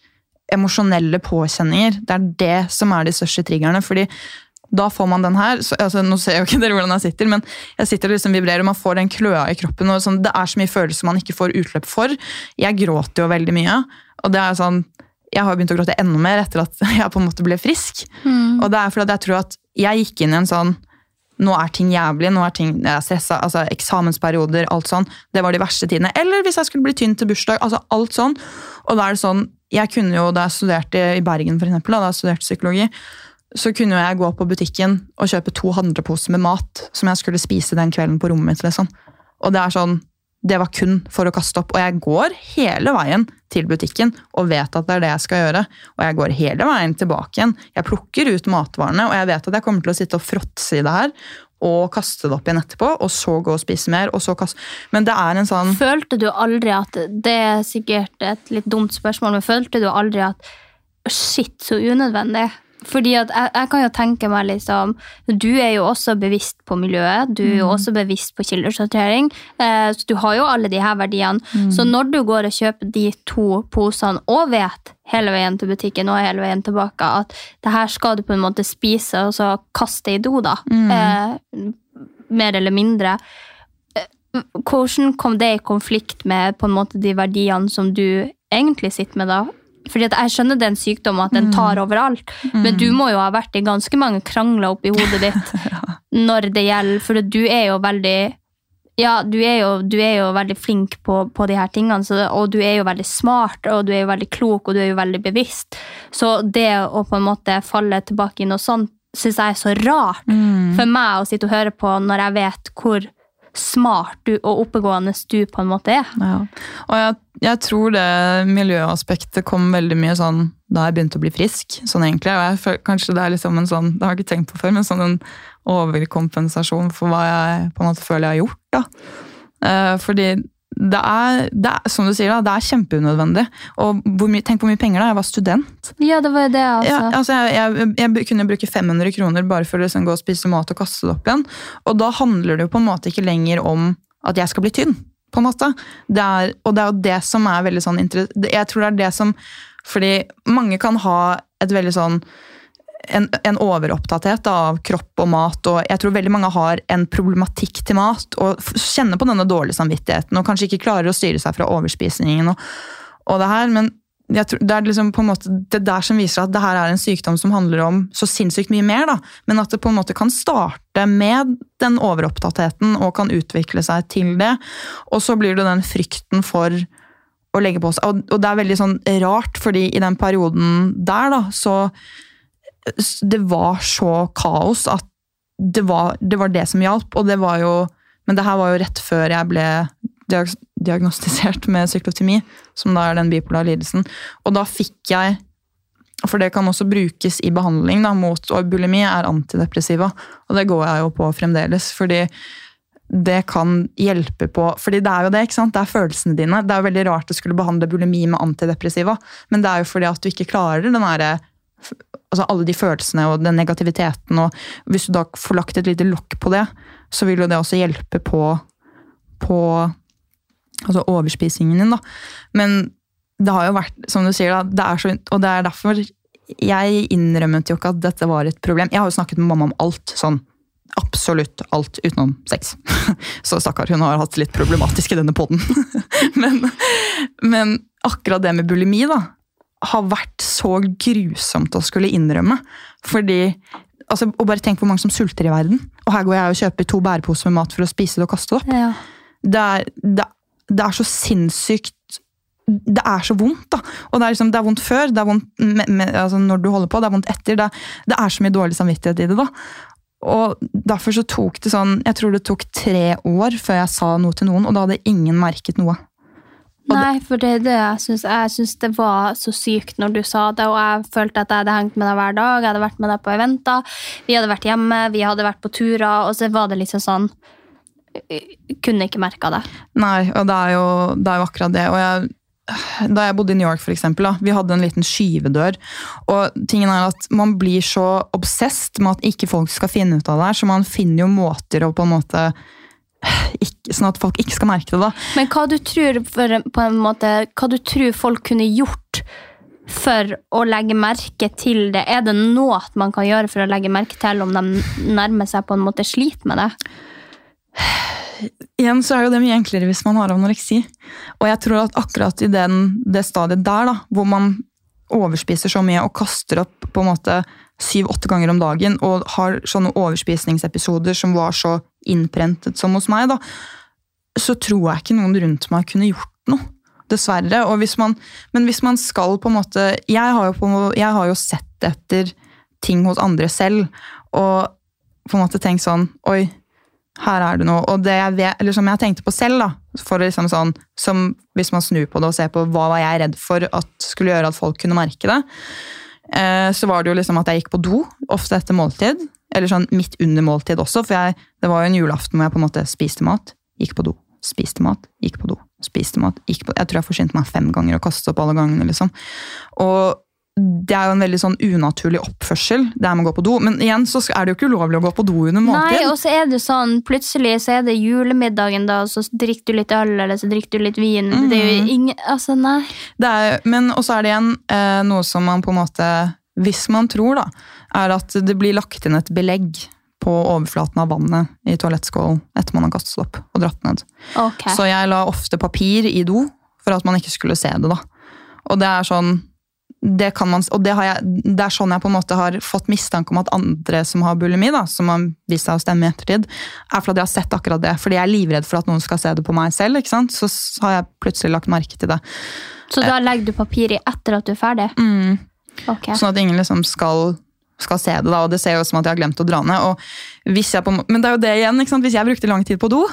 emosjonelle påkjenninger. Det er det som er de største triggerne. fordi da får man den her. Så, altså, nå ser jo ikke dere hvordan jeg sitter, men jeg sitter og liksom vibrerer, og man får den kløa i kroppen. og sånn, Det er så mye følelser man ikke får utløp for. Jeg gråter jo veldig mye. og det er sånn, Jeg har begynt å gråte enda mer etter at jeg på en måte ble frisk. Og det er fordi jeg tror at jeg gikk inn i en sånn nå er ting jævlig, nå er ting jeg er stressa, altså eksamensperioder, alt sånn. Det var de verste tidene. Eller hvis jeg skulle bli tynn til bursdag. altså alt sånn. Og da er det sånn, jeg kunne jo, Da jeg studerte i Bergen, for eksempel, da jeg studerte psykologi, så kunne jeg gå på butikken og kjøpe to handleposer med mat som jeg skulle spise den kvelden på rommet mitt. liksom. Og det er sånn, det var kun for å kaste opp. Og jeg går hele veien til butikken og vet at det er det jeg skal gjøre. Og jeg går hele veien tilbake igjen. Jeg plukker ut matvarene, og jeg vet at jeg kommer til å sitte og fråtse i det her. Og kaste det opp igjen etterpå, og så gå og spise mer. og så kaste... Men det er en sånn Følte du aldri at Det er sikkert et litt dumt spørsmål, men følte du aldri at Shit, så unødvendig. Fordi at jeg, jeg kan jo tenke meg liksom Du er jo også bevisst på miljøet. Du er jo også bevisst på kildesortering. Eh, så du har jo alle de her verdiene. Så når du går og kjøper de to posene og vet hele veien til butikken og hele veien tilbake at det her skal du på en måte spise og så kaste i do, da. Eh, mer eller mindre. Eh, Hvordan kom det i konflikt med på en måte de verdiene som du egentlig sitter med da? Fordi at Jeg skjønner det er en sykdom at den tar overalt, men du må jo ha vært i ganske mange krangler oppi hodet ditt når det gjelder For du er jo veldig ja, du er jo, du er jo veldig flink på, på de her tingene, så, og du er jo veldig smart, og du er jo veldig klok, og du er jo veldig bevisst. Så det å på en måte falle tilbake i noe sånt, syns jeg er så rart for meg å sitte og høre på når jeg vet hvor smart du og oppegående du på en måte er. Ja. Og jeg, jeg tror det miljøaspektet kom veldig mye sånn da jeg begynte å bli frisk. sånn egentlig, og jeg føler, Kanskje det er liksom en sånn, det har jeg ikke tenkt på før, men sånn en overkompensasjon for hva jeg på en måte føler jeg har gjort. da. Eh, fordi det er, det er, som du sier, da, det er kjempeunødvendig. Og hvor mye, tenk hvor mye penger da, jeg var student. Ja, det var det, altså. Ja, altså jeg, jeg, jeg kunne bruke 500 kroner bare for å liksom gå og spise mat og kaste det opp igjen. Og da handler det jo på en måte ikke lenger om at jeg skal bli tynn. på en måte. Det er, og det er jo det som er veldig sånn. Jeg tror det er det som Fordi mange kan ha et veldig sånn en, en overopptatthet av kropp og mat, og jeg tror veldig mange har en problematikk til mat og kjenner på denne dårlige samvittigheten og kanskje ikke klarer å styre seg fra overspisingen og, og det her, men tror, det er liksom på en måte det der som viser at det her er en sykdom som handler om så sinnssykt mye mer, da, men at det på en måte kan starte med den overopptattheten og kan utvikle seg til det, og så blir det den frykten for å legge på seg, og, og det er veldig sånn rart, fordi i den perioden der da, så det var så kaos at det var, det var det som hjalp, og det var jo Men det her var jo rett før jeg ble diag- diagnostisert med sykloptimi, som da er den bipolare lidelsen. Og da fikk jeg For det kan også brukes i behandling da, mot og bulimi, er antidepressiva. Og det går jeg jo på fremdeles, fordi det kan hjelpe på fordi det er jo det, ikke sant? Det er følelsene dine. Det er jo veldig rart å skulle behandle bulimi med antidepressiva, men det er jo fordi at du ikke klarer den derre altså alle de følelsene og den negativiteten. og Hvis du da får lagt et lite lokk på det, så vil jo det også hjelpe på, på Altså overspisingen din, da. Men det har jo vært, som du sier, da, det er så, og det er derfor jeg innrømmet jo ikke at dette var et problem. Jeg har jo snakket med mamma om alt. sånn Absolutt alt utenom sex. Så stakkar, hun har hatt litt problematisk i denne poden. men, men akkurat det med bulimi da, har vært så grusomt å skulle innrømme. Fordi altså, og bare tenk hvor mange som sulter i verden. Og her går jeg og kjøper to bæreposer med mat for å spise det og kaste det opp. Ja. Det er, det, det er så sinnssykt Det er så vondt, da. Og det er, liksom, det er vondt før, det er vondt med, med, altså når du holder på, det er vondt etter. Det, det er så mye dårlig samvittighet i det, da. Og derfor så tok det sånn Jeg tror det tok tre år før jeg sa noe til noen, og da hadde ingen merket noe. Nei, for det er det jeg syns. Jeg syns det var så sykt når du sa det, og jeg følte at jeg hadde hengt med deg hver dag. Jeg hadde vært med deg på eventer, vi hadde vært hjemme, vi hadde vært på turer, og så var det liksom sånn Kunne ikke merka det. Nei, og det er jo, det er jo akkurat det. Og jeg, da jeg bodde i New York, for eksempel, da, vi hadde en liten skyvedør. Og tingen er at man blir så obsesst med at ikke folk skal finne ut av det her, så man finner jo måter å på en måte ikke, Sånn at folk ikke skal merke det, da. Men hva du tror på en måte, hva du tror folk kunne gjort for å legge merke til det? Er det noe man kan gjøre for å legge merke til om de nærmer seg på en måte sliter med det? Igjen så er jo det mye enklere hvis man har anoreksi. Og jeg tror at akkurat i den, det stadiet der, da, hvor man overspiser så mye og kaster opp på en måte syv-åtte ganger om dagen og har sånne overspisningsepisoder som var så innprentet som hos meg, da, så tror jeg ikke noen rundt meg kunne gjort noe. Dessverre. Hvis man, men hvis man skal på en måte Jeg har på, jeg har jo sett etter ting hos andre selv, og på en måte tenkt sånn Oi, her er det noe. Og det jeg vet, eller som jeg tenkte på selv, da, for liksom sånn, som hvis man snur på det og ser på hva var jeg redd for at skulle gjøre at folk kunne merke det, eh, så var det jo liksom at jeg gikk på do, ofte etter måltid. Eller sånn midt under måltid også, for jeg, det var jo en julaften hvor jeg på en måte spiste mat, gikk på do, spiste mat, gikk på do, spiste mat. gikk på Jeg tror jeg forsynte meg fem ganger og kastet opp alle gangene. liksom. Og det er jo en veldig sånn unaturlig oppførsel, det er med å gå på do. Men igjen så er det jo ikke ulovlig å gå på do under måltid. Nei, og så er det sånn, plutselig så er det julemiddagen, da, og så drikker du litt øl, eller så drikker du litt vin. Det er jo ingen Altså, nei. Det er, men også er det igjen eh, noe som man på en måte Hvis man tror, da, er at det blir lagt inn et belegg på overflaten av vannet i toalettskålen etter man har kastet opp og dratt ned. Okay. Så jeg la ofte papir i do for at man ikke skulle se det. da. Og det er sånn det kan man, og det, har jeg, det er sånn jeg på en måte har fått mistanke om at andre som har bulimi, da, som har vist seg å stemme i ettertid, er fordi jeg har sett akkurat det. Fordi jeg er livredd for at noen skal se det på meg selv. ikke sant? Så har jeg plutselig lagt merke til det. Så da legger du papir i etter at du er ferdig? Mm. Ok. Sånn at ingen liksom skal, skal se det. da, Og det ser jo ut som at jeg har glemt å dra ned. på, Men det er jo det igjen. Hvis jeg brukte lang tid på do,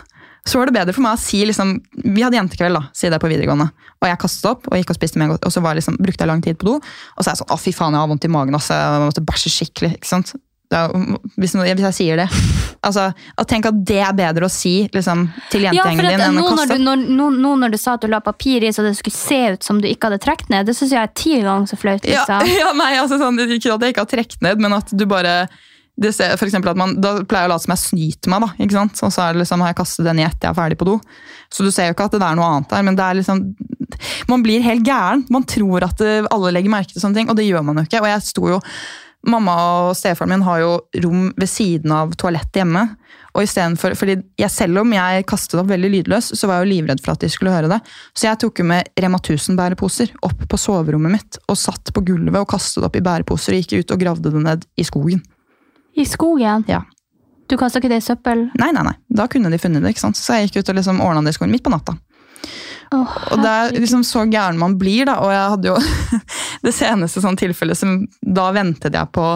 så var det bedre for meg å si liksom, Vi hadde jentekveld, da, si det på videregående. Og jeg kastet opp og gikk og spiste meg, og så var liksom, brukte jeg lang tid på do. Og så er jeg sånn Å, fy faen, jeg har vondt i magen. Altså, jeg måtte bæsje skikkelig. ikke sant? Er, hvis, noe- hvis jeg sier det altså, at Tenk at det er bedre å si liksom, til Ja, jentegjengen ja, din enn nå, å når kaste du, opp. når, nå, nå når du sa at du la papir i så det skulle se ut som du ikke hadde trukket ned, det syns jeg er ti ganger så flaut. Liksom. ja, nei, altså sånn, Ikke at jeg ikke har trukket ned, men at du bare det ser, for at man, Da pleier jeg å late som jeg snyter meg, da, ikke sant? og så er det liksom, har jeg kastet den i ett, jeg er ferdig på do. Så du ser jo ikke at det er noe annet der, men det er liksom Man blir helt gæren. Man tror at alle legger merke til sånne ting, og det gjør man jo ikke. Og jeg sto jo Mamma og stefaren min har jo rom ved siden av toalettet hjemme. Og i for, fordi jeg, Selv om jeg kastet opp veldig lydløs, så var jeg jo livredd for at de skulle høre det. Så jeg tok jo med Rema 1000-bæreposer opp på soverommet mitt og satt på gulvet og kastet opp i bæreposer og gikk ut og gravde det ned i skogen. I skogen? Ja. Du kasta ikke det i søppel? Nei, nei, nei. Da kunne de funnet det. ikke sant? Så jeg gikk ut og liksom ordna det i skogen midt på natta. Åh, Og det er liksom så gæren man blir, da. Og jeg hadde jo det seneste sånn tilfellet som Da ventet jeg på,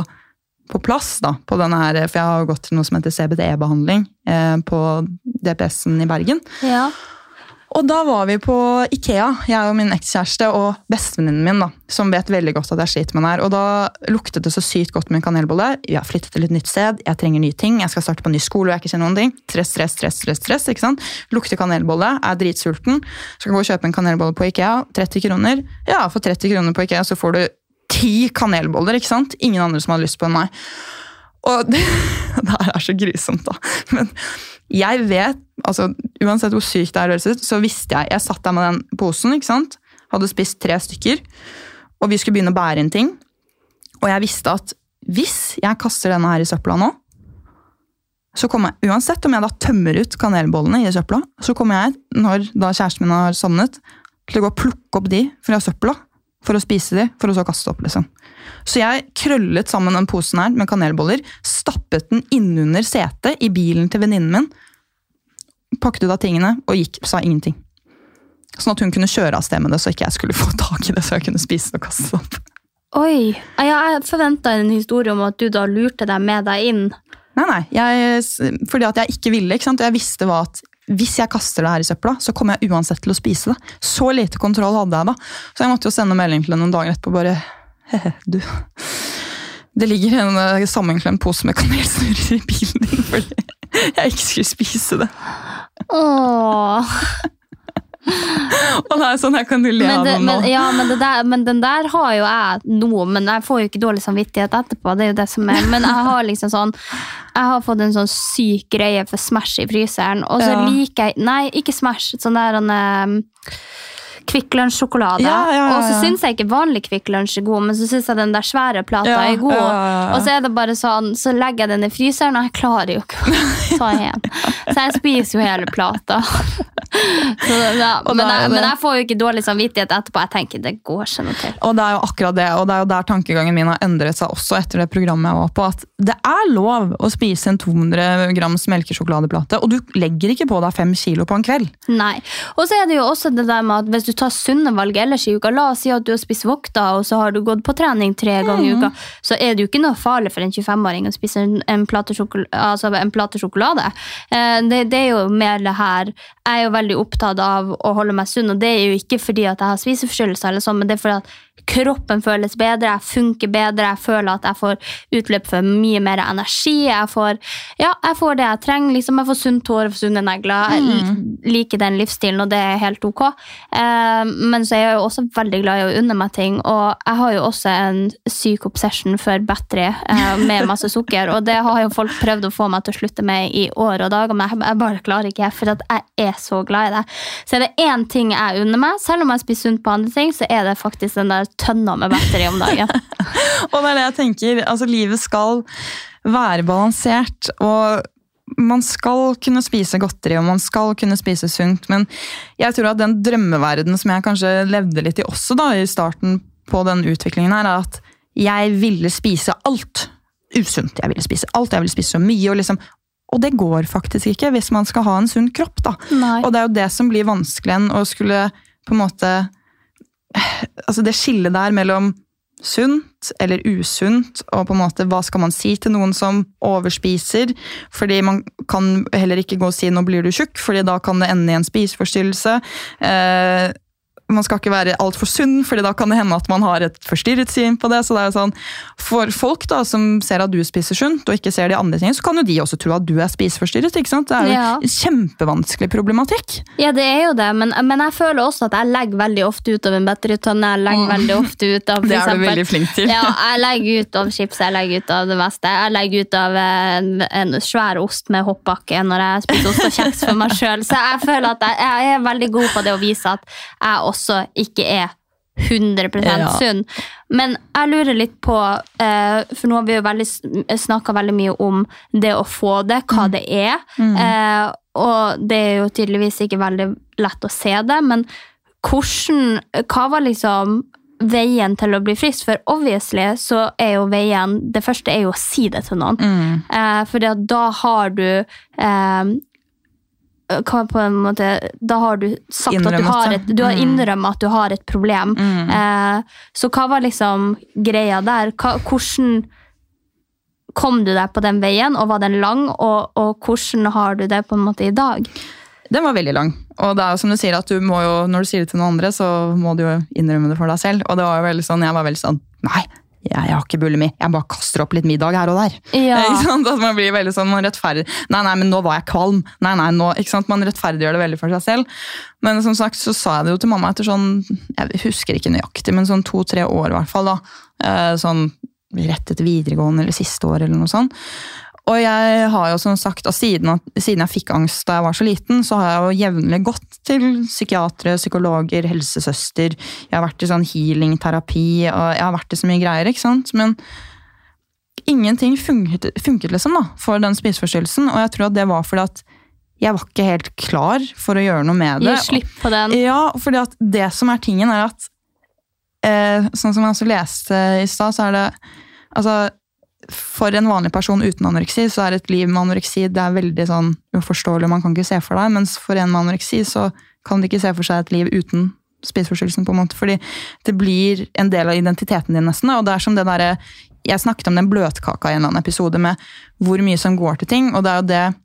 på plass, da. På denne her, for jeg har gått til noe som heter CBD-behandling eh, på DPS-en i Bergen. Ja. Og da var vi på Ikea, jeg og min ekskjæreste og bestevenninnen min, da, som vet veldig godt at jeg sliter med det her. Og da luktet det så sykt godt med en kanelbolle. Vi har flyttet til et nytt sted, jeg trenger nye ting, jeg skal starte på en ny skole og jeg ikke kjenner noen ting. Stress, stress, stress, stress, stress, ikke sant? Lukter kanelbolle, er dritsulten. Skal gå og kjøpe en kanelbolle på Ikea, 30 kroner. Ja, for 30 kroner på Ikea så får du ti kanelboller, ikke sant? Ingen andre som har lyst på enn meg. Og det, det her er så grusomt, da. Men jeg vet, altså uansett hvor sykt det høres ut, så visste jeg Jeg satt der med den posen, ikke sant? hadde spist tre stykker, og vi skulle begynne å bære inn ting. Og jeg visste at hvis jeg kaster denne her i søpla nå, så kommer jeg, uansett om jeg da tømmer ut kanelbollene i søpla, så kommer jeg, når da kjæresten min har sovnet, til å gå og plukke opp de fra søpla for å spise de, for å så kaste opp. liksom. Så jeg krøllet sammen den posen her med kanelboller, stappet den innunder setet i bilen til venninnen min, pakket ut av tingene og gikk, sa ingenting. Sånn at hun kunne kjøre av sted med det, så ikke jeg skulle få tak i det. så jeg kunne spise det og kaste det opp. Oi. Jeg forventa en historie om at du da lurte deg med deg inn. Nei, nei. Jeg, fordi at jeg ikke ville. ikke sant? Jeg visste hva at hvis jeg kaster det her i søpla, så kommer jeg uansett til å spise det. Så lite kontroll hadde jeg da. Så jeg måtte jo sende melding til henne noen dager etterpå bare He-he, du. Det ligger en eh, sammenklemt pose med kanelsnurrer i bilen din fordi jeg ikke skulle spise det. Åh. Og det er sånn her kan du le Men, av nå. ja, men, der, men den der har jo jeg nå, men jeg får jo ikke dårlig samvittighet etterpå. det er jo det som er, Men jeg har liksom sånn Jeg har fått en sånn syk greie for Smash i fryseren. Og så Ja. liker jeg Nei, ikke Smash. Sånn der um, Kvikk Lunsj-sjokolade. Ja, ja, ja, Og så syns jeg ikke vanlig Kvikk Lunsj er god, men så syns jeg den der svære plata er god. Og så er det bare sånn, så legger jeg den i fryseren, og jeg klarer jo ikke å ta igjen. Så jeg spiser jo hele plata. Så, men, jeg, men jeg får jo ikke dårlig samvittighet etterpå. Jeg tenker det går seg noe til. Og det er jo akkurat det, og det er jo der tankegangen min har endret seg også etter det programmet jeg var på, at det er lov å spise en 200 grams melkesjokoladeplate, og du legger ikke på deg fem kilo på en kveld. Nei. Og så er det jo også det der med at hvis du tar sunne valg ellers i uka, la oss si at du har spist vokta, og så har du gått på trening tre ganger i uka, så er det jo ikke noe farlig for en 25-åring å spise en, plate altså en plate sjokolade. Eh, det, det er jo mer det her. Jeg er jo veldig opptatt av å holde meg sunn, og det er jo ikke fordi at jeg har spiseforstyrrelser, eller sånn, men det er fordi at kroppen føles bedre, jeg funker bedre, jeg føler at jeg får utløp for mye mer energi. Jeg får, ja, jeg får det jeg trenger. Liksom, jeg får sunt hår og sunne negler. Jeg li- liker den livsstilen, og det er helt ok. Eh, men så er jeg jo også veldig glad i å unne meg ting, og jeg har jo også en syk obsession for battery eh, med masse sukker, og det har jo folk prøvd å få meg til å slutte med i år og dager, men jeg, jeg bare klarer ikke, for at jeg er så glad i det. Så er det én ting jeg unner meg, selv om jeg spiser sunt på andre ting, så er det faktisk den der tønna med batteri om dagen. Og det er det jeg tenker, altså livet skal være balansert, og man skal kunne spise godteri, og man skal kunne spise sunt, men jeg tror at den drømmeverden som jeg kanskje levde litt i også da, i starten på den utviklingen her, er at jeg ville spise alt usunt. Jeg ville spise alt, jeg ville spise så mye, og liksom, og det går faktisk ikke hvis man skal ha en sunn kropp da. Nei. Og det er jo det som blir vanskelig enn å skulle på en måte Altså det skillet der mellom sunt eller usunt, og på en måte hva skal man si til noen som overspiser? Fordi man kan heller ikke gå og si 'nå blir du tjukk', fordi da kan det ende i en spiseforstyrrelse. Eh, man skal ikke være altfor sunn, fordi da kan det hende at man har et forstyrret syn på det. så det er jo sånn, For folk da, som ser at du spiser sunt, og ikke ser de andre tingene, så kan jo de også tro at du er spiseforstyrret. ikke sant? Det er jo Ja. en kjempevanskelig problematikk. Ja, det er jo det, men, men jeg føler også at jeg legger veldig ofte ut av en batteritønne. Jeg legger veldig ofte ut av for Det er du veldig flink til. Ja, jeg legger ut av chips, jeg legger ut av det meste. Jeg legger ut av en, en svær ost med hoppbakke når jeg spiser ost og kjeks for meg sjøl. Så jeg føler at jeg, jeg er veldig god på det å vise at jeg også ikke er 100 Ja. sunn. Men jeg lurer litt på, eh, for nå har vi jo veldig snakka veldig mye om det å få det, hva Mm. det er. Eh, og det er jo tydeligvis ikke veldig lett å se det, men hvordan, hva var liksom veien til å bli frisk? For obviously så er jo veien Det første er jo å si det til noen. Mm. Eh, for da har du på en måte, Da har du sagt at du Innrømmet har et, du har Mm. innrømmet at du har et problem. Eh, så hva var liksom greia der? Hva, hvordan kom du deg på den veien, og var den lang? Og, og hvordan har du det på en måte i dag? Den var veldig lang. Og det er jo som du sier at du må jo, når du sier det til noen andre, så må du jo innrømme det for deg selv. Og det var jo veldig sånn, jeg var veldig sånn Nei, jeg, har ikke bulimi. Jeg bare kaster opp litt middag her og der. Ja. At man blir veldig sånn, man rettferdig Nei, nei, men nå var jeg kvalm. Nei, nei, nå, ikke sant? Man rettferdiggjør det veldig for seg selv. Men som sagt så sa jeg det jo til mamma etter sånn Jeg husker ikke nøyaktig, men sånn to-tre år i hvert fall. da. Eh, Sånn rett etter videregående eller siste år eller noe sånt. Og jeg har jo som sagt, siden, siden jeg fikk angst da jeg var så liten, så har jeg jo jevnlig gått til psykiatere, psykologer, helsesøster. Jeg har vært i sånn healing-terapi, og jeg har vært i så mye greier. ikke sant? Men ingenting funket, funket liksom da, for den spiseforstyrrelsen. Og jeg tror at det var fordi at jeg var ikke helt klar for å gjøre noe med det. Gi slipp på den. Ja, fordi at det som er tingen, er at eh, Sånn som jeg også leste i stad, så er det Altså, for en vanlig person uten anoreksi, så er et liv med anoreksi det er veldig sånn uforståelig, man kan ikke se for deg. Mens for en med anoreksi så kan du ikke se for seg et liv uten spiseforstyrrelsen. på en måte, Fordi det blir en del av identiteten din, nesten. Og det er som det derre Jeg snakket om den bløtkaka i en eller annen episode med hvor mye som går til ting. og det er jo det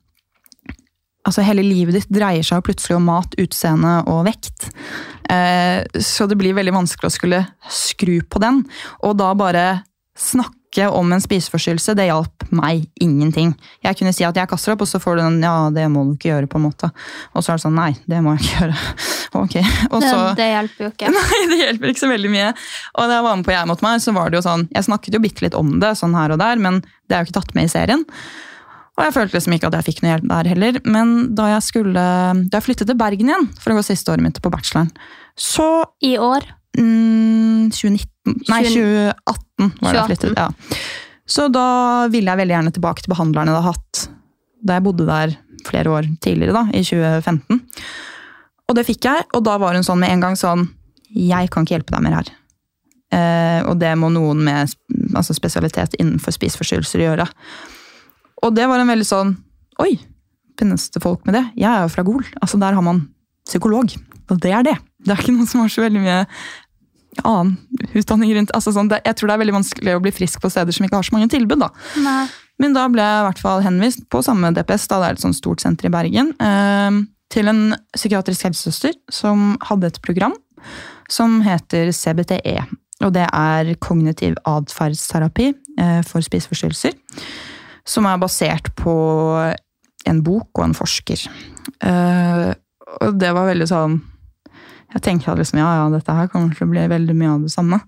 altså Hele livet ditt dreier seg plutselig om mat, utseende og vekt. Eh, så det blir veldig vanskelig å skulle skru på den. Og da bare snakke om en spiseforstyrrelse, det hjalp meg ingenting. Jeg kunne si at jeg kaster opp, og så får du den ja, det må du ikke gjøre. på en måte. Og så er det sånn nei, det må jeg ikke gjøre. ok. Og Det, det hjelper jo ikke. Nei, det hjelper ikke så veldig mye. Og da jeg var med på Jeg mot meg, så var det jo sånn Jeg snakket jo bitte litt om det, sånn her og der, men det er jo ikke tatt med i serien. Og jeg følte liksom ikke at jeg fikk noe hjelp der heller. Men da jeg skulle Da jeg flyttet til Bergen igjen for å gå siste året mitt på bacheloren, så I år. mm, 2019 Nei, 2018 var det jeg flyttet. Ja. Så da ville jeg veldig gjerne tilbake til behandleren jeg hadde hatt da jeg bodde der flere år tidligere, da, i 2015. Og det fikk jeg, og da var hun sånn med en gang sånn Jeg kan ikke hjelpe deg mer her. Eh, og det må noen med altså spesialitet innenfor spiseforstyrrelser gjøre. Og det var en veldig sånn Oi, finnes det folk med det? Jeg er jo fra Gol. Altså, der har man psykolog. Og det er det. Det er ikke noen som har så veldig mye annen utdanning rundt. Altså, sånn, det, jeg tror det er veldig vanskelig å bli frisk på steder som ikke har så mange tilbud. da. Nei. Men da ble jeg i hvert fall henvist på samme DPS, da det er et sånt stort senter i Bergen, eh, til en psykiatrisk helsesøster som hadde et program som heter CBTE. Og det er kognitiv atferdsterapi eh, for spiseforstyrrelser. Som er basert på en bok og en forsker. Eh, og det var veldig sånn Jeg tenkte at liksom, ja, ja, dette her kommer til å bli veldig mye av det samme.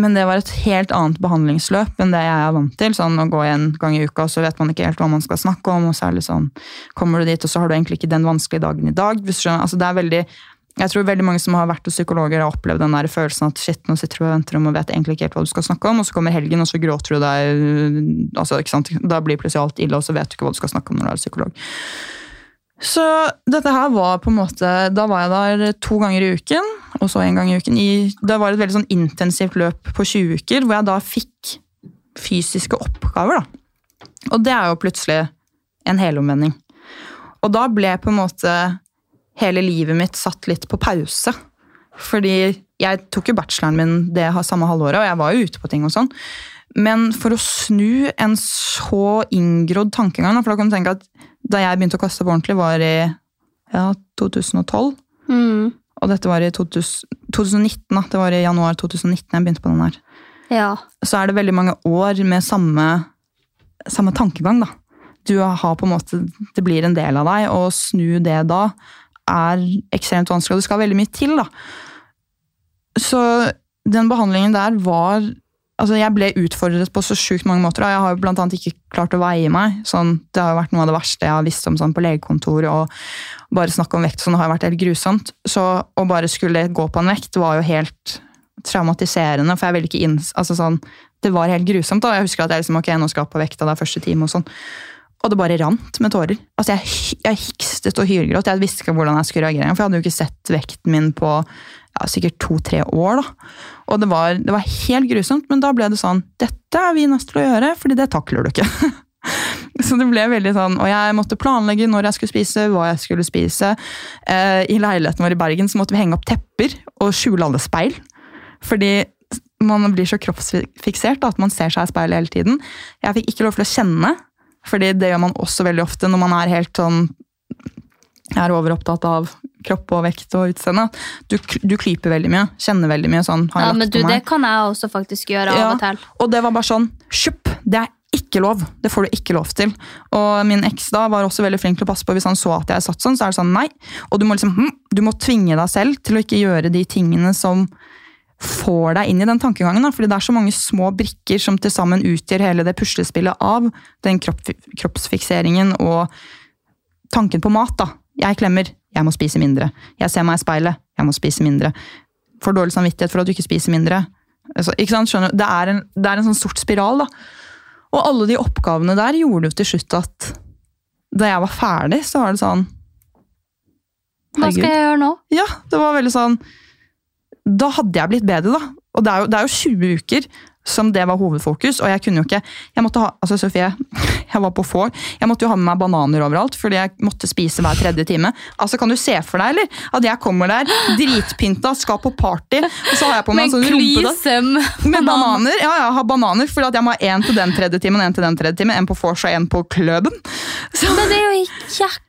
Men det var et helt annet behandlingsløp enn det jeg er vant til. Sånn Å gå en gang i uka, så vet man ikke helt hva man skal snakke om. og så sånn, Kommer du dit, og så har du egentlig ikke den vanskelige dagen i dag. Altså det er veldig, jeg tror veldig mange som har vært hos psykologer, har opplevd den der følelsen at shit, nå sitter du og venter om og vet egentlig ikke helt hva du skal snakke om, og så kommer helgen, og så gråter du deg altså? Da blir plutselig alt ille, og så vet du ikke hva du skal snakke om når du er psykolog. Så dette her var på en måte Da var jeg der to ganger i uken, og så en gang i uken. I, det var et veldig sånn intensivt løp på 20 uker, hvor jeg da fikk fysiske oppgaver. da. Og det er jo plutselig en helomvending. Og da ble på en måte hele livet mitt satt litt på pause. Fordi jeg tok jo bacheloren min det samme halvåret, og jeg var jo ute på ting og sånn. Men for å snu en så inngrodd tankegang, for da kan du tenke at da jeg begynte å kaste på ordentlig, var i ja, 2012. Mm. Og dette var i 2000, 2019, da. Det var i januar 2019 jeg begynte på den her. Ja. Så er det veldig mange år med samme, samme tankegang, da. Du har på en måte, Det blir en del av deg, og å snu det da er ekstremt vanskelig, og det skal veldig mye til, da. Så den behandlingen der var Altså, jeg ble utfordret på så sjukt mange måter. og Jeg har jo annet ikke klart å veie meg. Sånn, det har jo vært noe av det verste jeg har visst om sånn, på legekontor. og Bare snakke om vekt sånn har jo vært helt grusomt. Så å bare skulle gå på en vekt var jo helt traumatiserende. For jeg ville ikke inn... Altså, sånn, det var helt grusomt. da. Jeg husker at jeg liksom, ok, nå skal jeg opp på vekta, det er første time og sånn. Og det bare rant med tårer. Altså, Jeg, jeg hikstet og hylgråt. Jeg visste ikke hvordan jeg skulle reagere. For jeg hadde jo ikke sett vekten min på sikkert to-tre år. da. Og det var, det var helt grusomt, men da ble det sånn Dette er vi nødt til å gjøre, fordi det takler du ikke. Så det ble veldig sånn, Og jeg måtte planlegge når jeg skulle spise, hva jeg skulle spise. Eh, I leiligheten vår i Bergen så måtte vi henge opp tepper og skjule alle speil. Fordi man blir så kroppsfiksert da, at man ser seg i speilet hele tiden. Jeg fikk ikke lov til å kjenne, fordi det gjør man også veldig ofte når man er helt sånn er overopptatt av kropp og vekt og utseende. Du, du klyper veldig mye, kjenner veldig mye. sånn, har ja, men du, det kan jeg også faktisk gjøre Ja, av og til. Og det var bare sånn Sjupp! Det er ikke lov. Det får du ikke lov til. Og min eks da var også veldig flink til å passe på hvis han så at jeg satt sånn, så er det sånn nei. Og du må liksom hm, du må tvinge deg selv til å ikke gjøre de tingene som får deg inn i den tankegangen. Da, fordi det er så mange små brikker som til sammen utgjør hele det puslespillet av den kropp, kroppsfikseringen og tanken på mat. da. Jeg klemmer, jeg må spise mindre. Jeg ser meg i speilet, jeg må spise mindre. Får dårlig samvittighet for at du ikke spiser mindre. Altså, ikke sant? Skjønner, du? det, er en, det er en sånn sort spiral. da. Og alle de oppgavene der gjorde jo til slutt at da jeg var ferdig, så var det sånn Hva skal jeg gjøre nå? Ja, det var veldig sånn Da hadde jeg blitt bedre, da. Og det er jo, det er jo 20 uker som det var hovedfokus, og jeg kunne jo ikke Jeg måtte ha, altså Sofie, jeg var på få Jeg måtte jo ha med meg bananer overalt, fordi jeg måtte spise hver tredje time. Altså, Kan du se for deg eller? at jeg kommer der dritpynta, skal på party, og så har jeg på meg en sånn rumpete med bananer. Ja, jeg har bananer, fordi at jeg må ha én til den tredje timen, en til den tredje timen, en på vors og en på kløben. Så, Men det er jo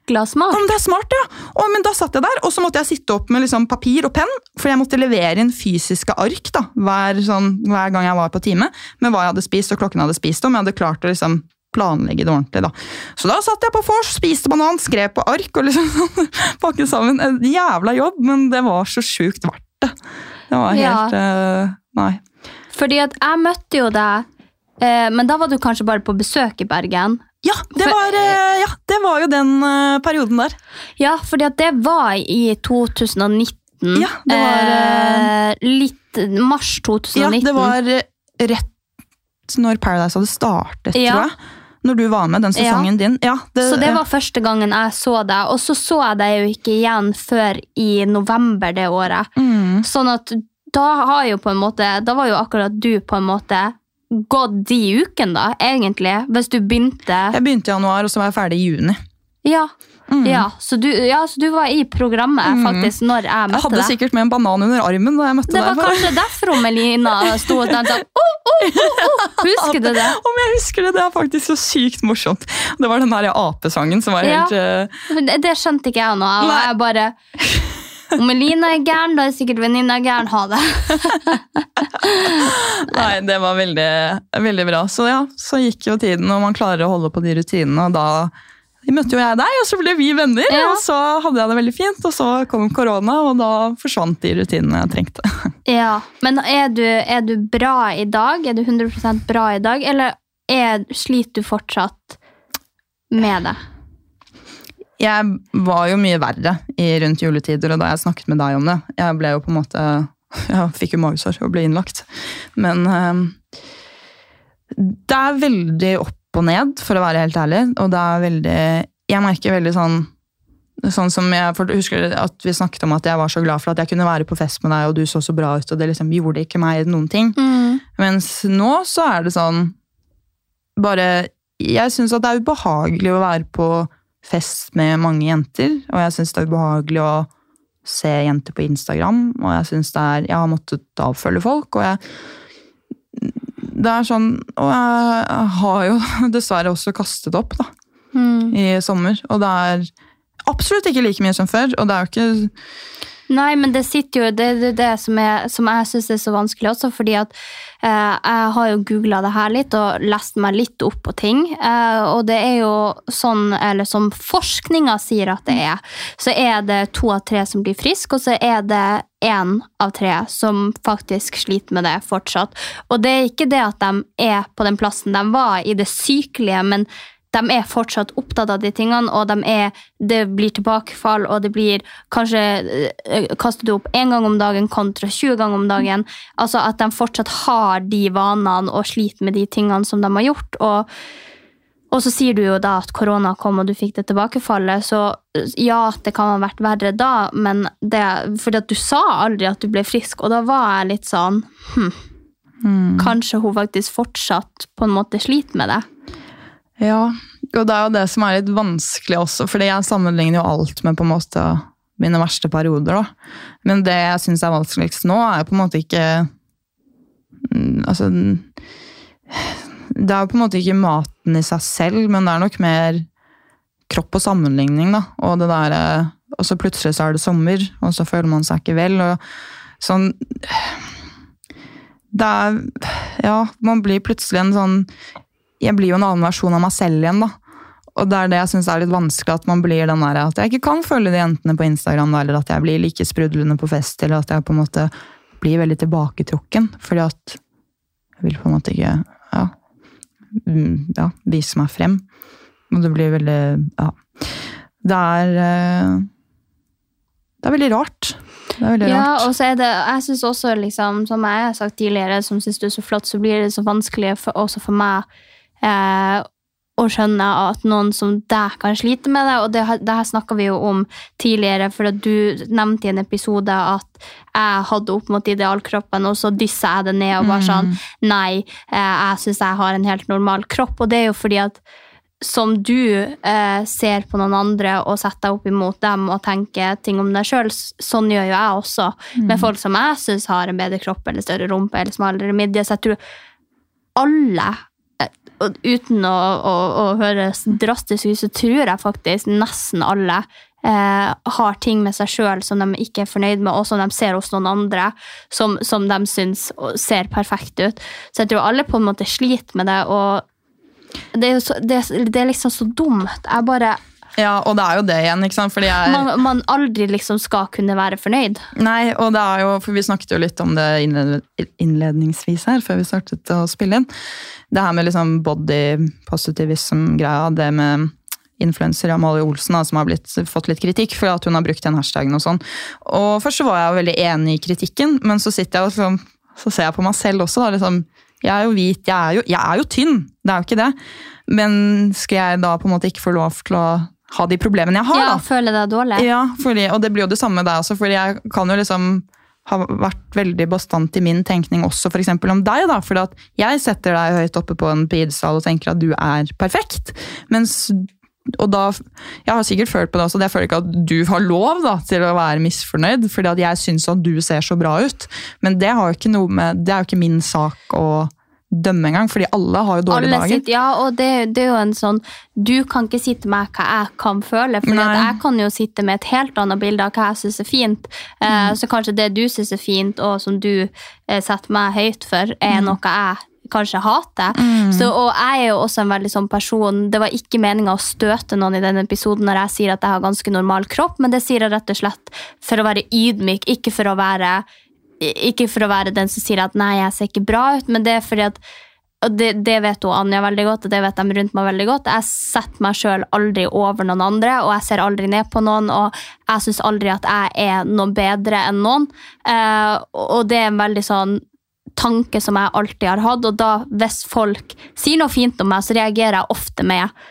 jækla smart. ja, men det er smart, ja. Og, men da satt jeg der, og så måtte jeg sitte opp med liksom, papir og penn, for jeg måtte levere inn fysiske ark da, hver, sånn, hver gang jeg var på time, med hva jeg hadde spist og klokken hadde spist, om jeg hadde klart å liksom, planlegge det ordentlig. da. Så da satt jeg på vors, spiste banan, skrev på ark og liksom pakket sammen. En jævla jobb, men det var så sjukt verdt det. Det var Ja. helt eh, Nei. Fordi at jeg møtte jo deg, eh, men da var du kanskje bare på besøk i Bergen. Ja, det var, eh, ja, det var jo den eh, perioden der. Ja, for det var i 2019. Ja, det var, eh, Litt mars 2019. Ja, det var eh, rett når Paradise hadde startet, Ja. tror jeg. Når du var med, den sesongen din. Ja, Så det var første gangen jeg så deg, og så så jeg deg jo ikke igjen før i november det året. Mm. Sånn at da har jo på en måte Da var jo akkurat du på en måte gått de ukene, da, egentlig. Hvis du begynte Jeg begynte i januar, og så var jeg ferdig i juni. Ja. Ja, så du, ja, så du var i programmet faktisk når jeg møtte deg. Jeg hadde deg. sikkert med en banan under armen da jeg møtte deg. Det var bare. kanskje derfor Melina sto og tenkte oh, oh, oh, oh. Husker du det? Om jeg husker det, det er faktisk så sykt morsomt. Det var den der apesangen som var helt ja. Det, det skjønte ikke jeg av. Jeg bare Om Elina er gæren, da er sikkert venninna gæren. Ha det. Nei, det var veldig, veldig bra. Så ja, så gikk jo tiden, og man klarer å holde på de rutinene, og da møtte jo jeg deg, og så ble vi venner, Ja. og så hadde jeg det veldig fint, og så kom korona, og da forsvant de rutinene jeg trengte. Ja, Men er du, er du bra i dag? Er du 100% bra i dag, eller er, sliter du fortsatt med det? Jeg var jo mye verre i rundt juletider, og da jeg snakket med deg om det, jeg ble jo på en måte, jeg fikk jo magesår og ble innlagt. Men eh, det er veldig opp og ned, for å være helt ærlig, og det er veldig, jeg merker veldig sånn, sånn som jeg for, husker at vi snakket om at jeg var så glad for at jeg kunne være på fest med deg, og du så så bra ut, og det liksom gjorde ikke meg noen ting. Mens nå så er det sånn Bare Jeg syns at det er ubehagelig å være på fest med mange jenter, og jeg syns det er ubehagelig å se jenter på Instagram, og jeg syns det er Jeg har måttet avfølge folk, og jeg Det er sånn Og jeg har jo dessverre også kastet opp, da, i sommer, og det er absolutt ikke like mye som før, og det er jo ikke Nei, men det sitter jo Det er det, det som, er, som jeg syns er så vanskelig også, fordi at eh, jeg har jo googla det her litt og lest meg litt opp på ting. Eh, og det er jo sånn, eller som forskninga sier at det er, så er det to av tre som blir friske, og så er det én av tre som faktisk sliter med det fortsatt. Og det er ikke det at de er på den plassen de var i det sykelige, men de er fortsatt opptatt av de tingene, og de er, det blir tilbakefall, og det blir kanskje kastet kaster du opp én gang om dagen kontra 20 ganger om dagen. Altså At de fortsatt har de vanene og sliter med de tingene som de har gjort. Og, og så sier du jo da at korona kom, og du fikk det tilbakefallet. Så eh, ja, det kan ha vært verre da, men det, fordi at du sa aldri at du ble frisk, og da var jeg litt sånn hm, Kanskje hun faktisk fortsatt på en måte sliter med det. Ja, og det er jo det som er litt vanskelig også, fordi jeg sammenligner jo alt med på en måte mine verste perioder. da. Men det jeg syns er vanskeligst nå, er jo på en måte ikke mm, Altså Det er jo på en måte ikke maten i seg selv, men det er nok mer kropp og sammenligning, da. Og det der, eh, og så plutselig så er det sommer, og så føler man seg ikke vel. og sånn det er Ja, man blir plutselig en sånn Jeg blir jo en annen versjon av meg selv igjen, da. Og det er det jeg syns er litt vanskelig, at man blir den der, at jeg ikke kan følge de jentene på Instagram, eller at jeg blir like sprudlende på fest, eller at jeg på en måte blir veldig tilbaketrukken, fordi at jeg vil på en måte ikke ja, mm, ja, vise meg frem. Og det blir veldig Ja. Det er eh, Det er veldig rart. Det er veldig Ja, rart. og så er det, jeg synes også, liksom, som jeg har sagt tidligere, som synes du er så flott, så blir det så vanskelig for, også for meg eh, å skjønne at noen som deg kan slite med det. Og det, det her snakka vi jo om tidligere, for du nevnte i en episode at jeg hadde opp mot idealkroppen, og så dyssa jeg det ned og bare sånn Nei, eh, jeg syns jeg har en helt normal kropp. Og det er jo fordi at som du eh, ser på noen andre og setter deg opp imot dem og tenker ting om deg sjøl, sånn gjør jo jeg også med folk som jeg syns har en bedre kropp eller større rumpe eller smalere midje. Så jeg tror alle, og uten å, å, å høres drastisk ut, så tror jeg faktisk nesten alle eh, har ting med seg sjøl som de ikke er fornøyd med, og som de ser hos noen andre, som, som de syns ser perfekt ut. Så jeg tror alle på en måte sliter med det, og det er, så, det, det er liksom så dumt. Jeg bare Ja, og det er jo det igjen, ikke sant? Jeg man, man aldri liksom skal kunne være fornøyd. Nei, og det er jo, for vi snakket jo litt om det innledningsvis her, før vi startet å spille inn. Det her med liksom body positivism-greia, det med influenser Amalie Olsen, da, som har blitt, fått litt kritikk for at hun har brukt den hashtagen og sånn. Og først så var jeg jo veldig enig i kritikken, men så sitter jeg og liksom, så ser jeg på meg selv også, da, liksom, jeg er jo hvit, jeg er jo, jeg er jo tynn, det er jo ikke det. Men skal jeg da på en måte ikke få lov til å ha de problemene jeg har, Ja, da? føle deg dårlig. Ja, fordi, og det blir jo det samme med deg også, fordi jeg kan jo liksom ha vært veldig bastant i min tenkning også for eksempel om deg, da, For jeg setter deg høyt oppe på en pidestall og tenker at du er perfekt, mens og da, Jeg har sikkert følt på det også, det jeg føler ikke at du har lov da, til å være misfornøyd, fordi at jeg syns at du ser så bra ut. Men det, har jo ikke noe med, det er jo ikke min sak å dømme engang, fordi alle har jo dårlige dager. sitter, ja, og det, det er jo en sånn Du kan ikke sitte med hva jeg kan føle, for jeg kan jo sitte med et helt annet bilde av hva jeg syns er fint. Eh, Mm. så kanskje det du syns er fint, og som du eh, setter meg høyt for, er Mm. noe jeg kanskje hater. Så, og jeg er jo også en veldig sånn person Det var ikke meninga å støte noen i denne episoden når jeg sier at jeg har ganske normal kropp, men det sier jeg rett og slett for å være ydmyk, ikke for å være ikke for å være den som sier at 'nei, jeg ser ikke bra ut', men det er fordi at og det, det vet hun Anja veldig godt, og det vet de rundt meg veldig godt. Jeg setter meg sjøl aldri over noen andre, og jeg ser aldri ned på noen, og jeg syns aldri at jeg er noe bedre enn noen. Eh, og det er en veldig sånn tanke som jeg alltid har hatt, og da hvis folk sier noe fint om meg, så reagerer jeg ofte med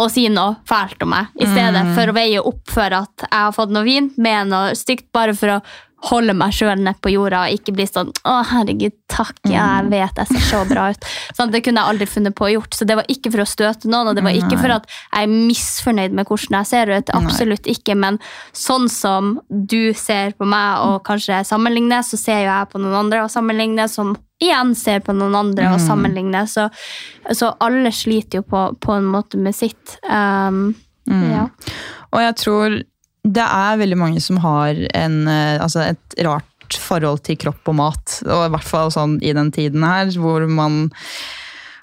å si noe fælt om meg, i stedet for å veie opp for at jeg har fått noe fint med noe stygt, bare for å holde meg sjøl nede på jorda og ikke bli sånn 'Å, herregud, takk, ja, jeg vet jeg ser så bra ut'. Sånn, det kunne jeg aldri funnet på å gjort. Så det var ikke for å støte noen, og det var ikke for at jeg er misfornøyd med hvordan jeg ser ut. Absolutt ikke. Men sånn som du ser på meg og kanskje sammenligner, så ser jo jeg på noen andre og sammenligner, som igjen ser på noen andre og sammenligner. Så, så alle sliter jo på, på en måte med sitt. Um, ja. Og jeg tror det er veldig mange som har en, eh, altså et rart forhold til kropp og mat. Og i hvert fall sånn i den tiden her, hvor man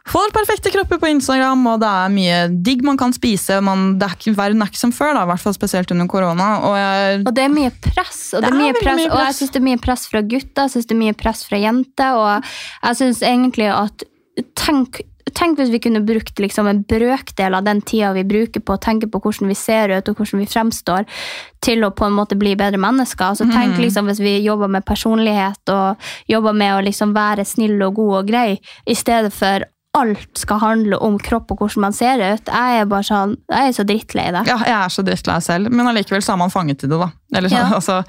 får perfekte kropper på Instagram, og det er mye digg man kan spise. Man, det er ikke, verden er ikke som før, da, i hvert fall spesielt under korona. Og jeg, Og det er mye press. Og, det er mye press, mye og jeg press. syns det er mye press fra gutter, jeg synes det er mye press fra jenter. Og jeg syns egentlig at tenk, tenk hvis vi kunne brukt liksom en brøkdel av den tida vi bruker på å tenke på hvordan vi ser ut og hvordan vi fremstår, til å på en måte bli bedre mennesker. Altså, tenk liksom hvis vi jobber med personlighet og jobber med å liksom være snill og god og grei, i stedet for alt skal handle om kropp og hvordan man ser ut. Jeg er bare sånn, jeg er så drittlei det. ja, jeg er så drittlei selv, men allikevel så er man fanget i det, da. Eller Ja. altså,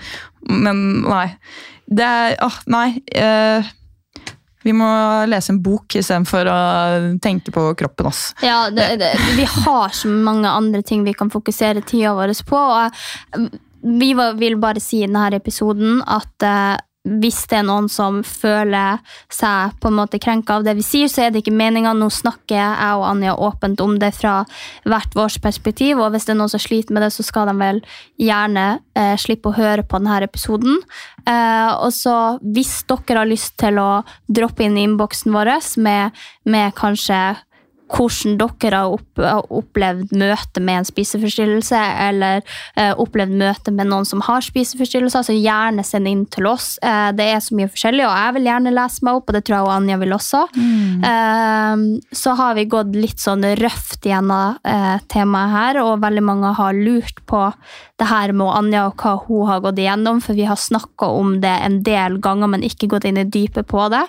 men nei. Det er Åh, nei. eh, vi må lese en bok istedenfor å tenke på kroppen. Ass. Ja, det, det, vi har så mange andre ting vi kan fokusere tida vår på. Og vi vil bare si i denne episoden at eh, hvis det er noen som føler seg på en måte krenka av det vi sier, så er det ikke meninga. Nå snakker jeg og Anja åpent om det fra hvert vårt perspektiv, og hvis det er noen som sliter med det, så skal de vel gjerne eh, slippe å høre på denne episoden. Eh, og så hvis dere har lyst til å droppe inn i innboksen vår med, med kanskje hvordan dere har, opp, har opplevd møte med en spiseforstyrrelse, eller eh, opplevd møte med noen som har spiseforstyrrelser, så gjerne send inn til oss. Eh, det er så mye forskjellig, og jeg vil gjerne lese meg opp, og det tror jeg og Anja vil også. Eh, så har vi gått litt sånn røft gjennom eh, temaet her, og veldig mange har lurt på det her med Anja og hva hun har gått igjennom, for vi har snakka om det en del ganger, men ikke gått inn i dypet på det.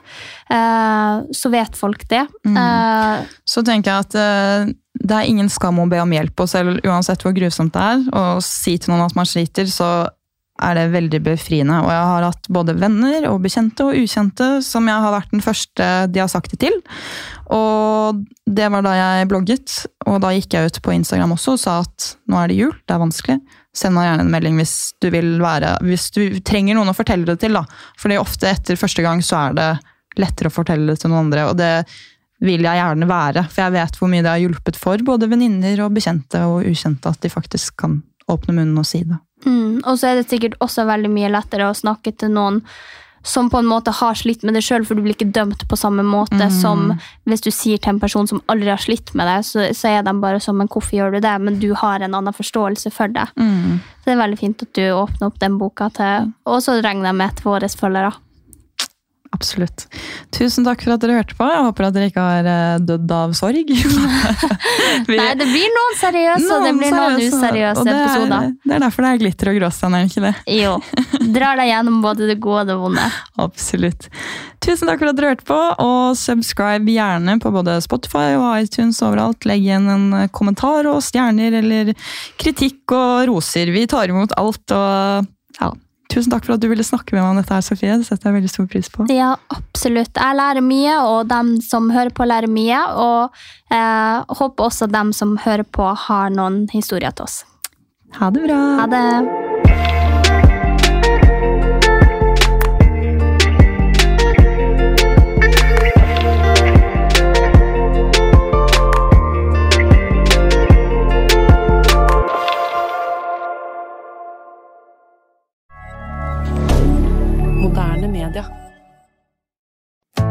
Eh, så vet folk det. Mm. Så tenker jeg at eh, det er ingen skam å be om hjelp, og selv uansett hvor grusomt det er, å si til noen at man sliter, så er det veldig befriende. Og jeg har hatt både venner og bekjente og ukjente som jeg har vært den første de har sagt det til. Og det var da jeg blogget, og da gikk jeg ut på Instagram også og sa at nå er det jul, det er vanskelig. Send meg gjerne en melding hvis du være Hvis du trenger noen å fortelle det til, da. Fordi ofte etter første gang så er det lettere å fortelle det til noen andre, og det vil jeg gjerne være. For jeg vet hvor mye det har hjulpet for både venninner og bekjente og ukjente at de faktisk kan åpne munnen og si det. Mm, og så er det sikkert også veldig mye lettere å snakke til noen som på en måte har slitt med det sjøl, for du blir ikke dømt på samme måte som hvis du sier til en person som aldri har slitt med det, så, så er de bare som Men hvorfor gjør du det? Men du har en annen forståelse for det. Så det er veldig fint at du åpner opp den boka til Og så regner jeg med til våre følgere. Absolutt. Tusen takk for at dere hørte på. Jeg håper at dere ikke har eh, dødd av sorg. Vi- Nei, det blir noen seriøse, og det blir noen useriøse det er- episoder. Det er derfor det er glitter og gråstein, er ikke det? Jo. Drar deg gjennom både det gode og det vonde. Absolutt. Tusen takk for at dere hørte på, og subscribe gjerne på både Spotify og iTunes overalt. Legg igjen en eh, kommentar og stjerner eller kritikk og roser. Vi tar imot alt, og ja. Tusen takk for at du ville snakke med meg om dette her, Sofie. Det setter jeg veldig stor pris på. Ja, absolutt. Jeg lærer mye, og dem som hører på, lærer mye. Og eh, håper også dem som hører på, har noen historier til oss. Ha det bra. Ha det.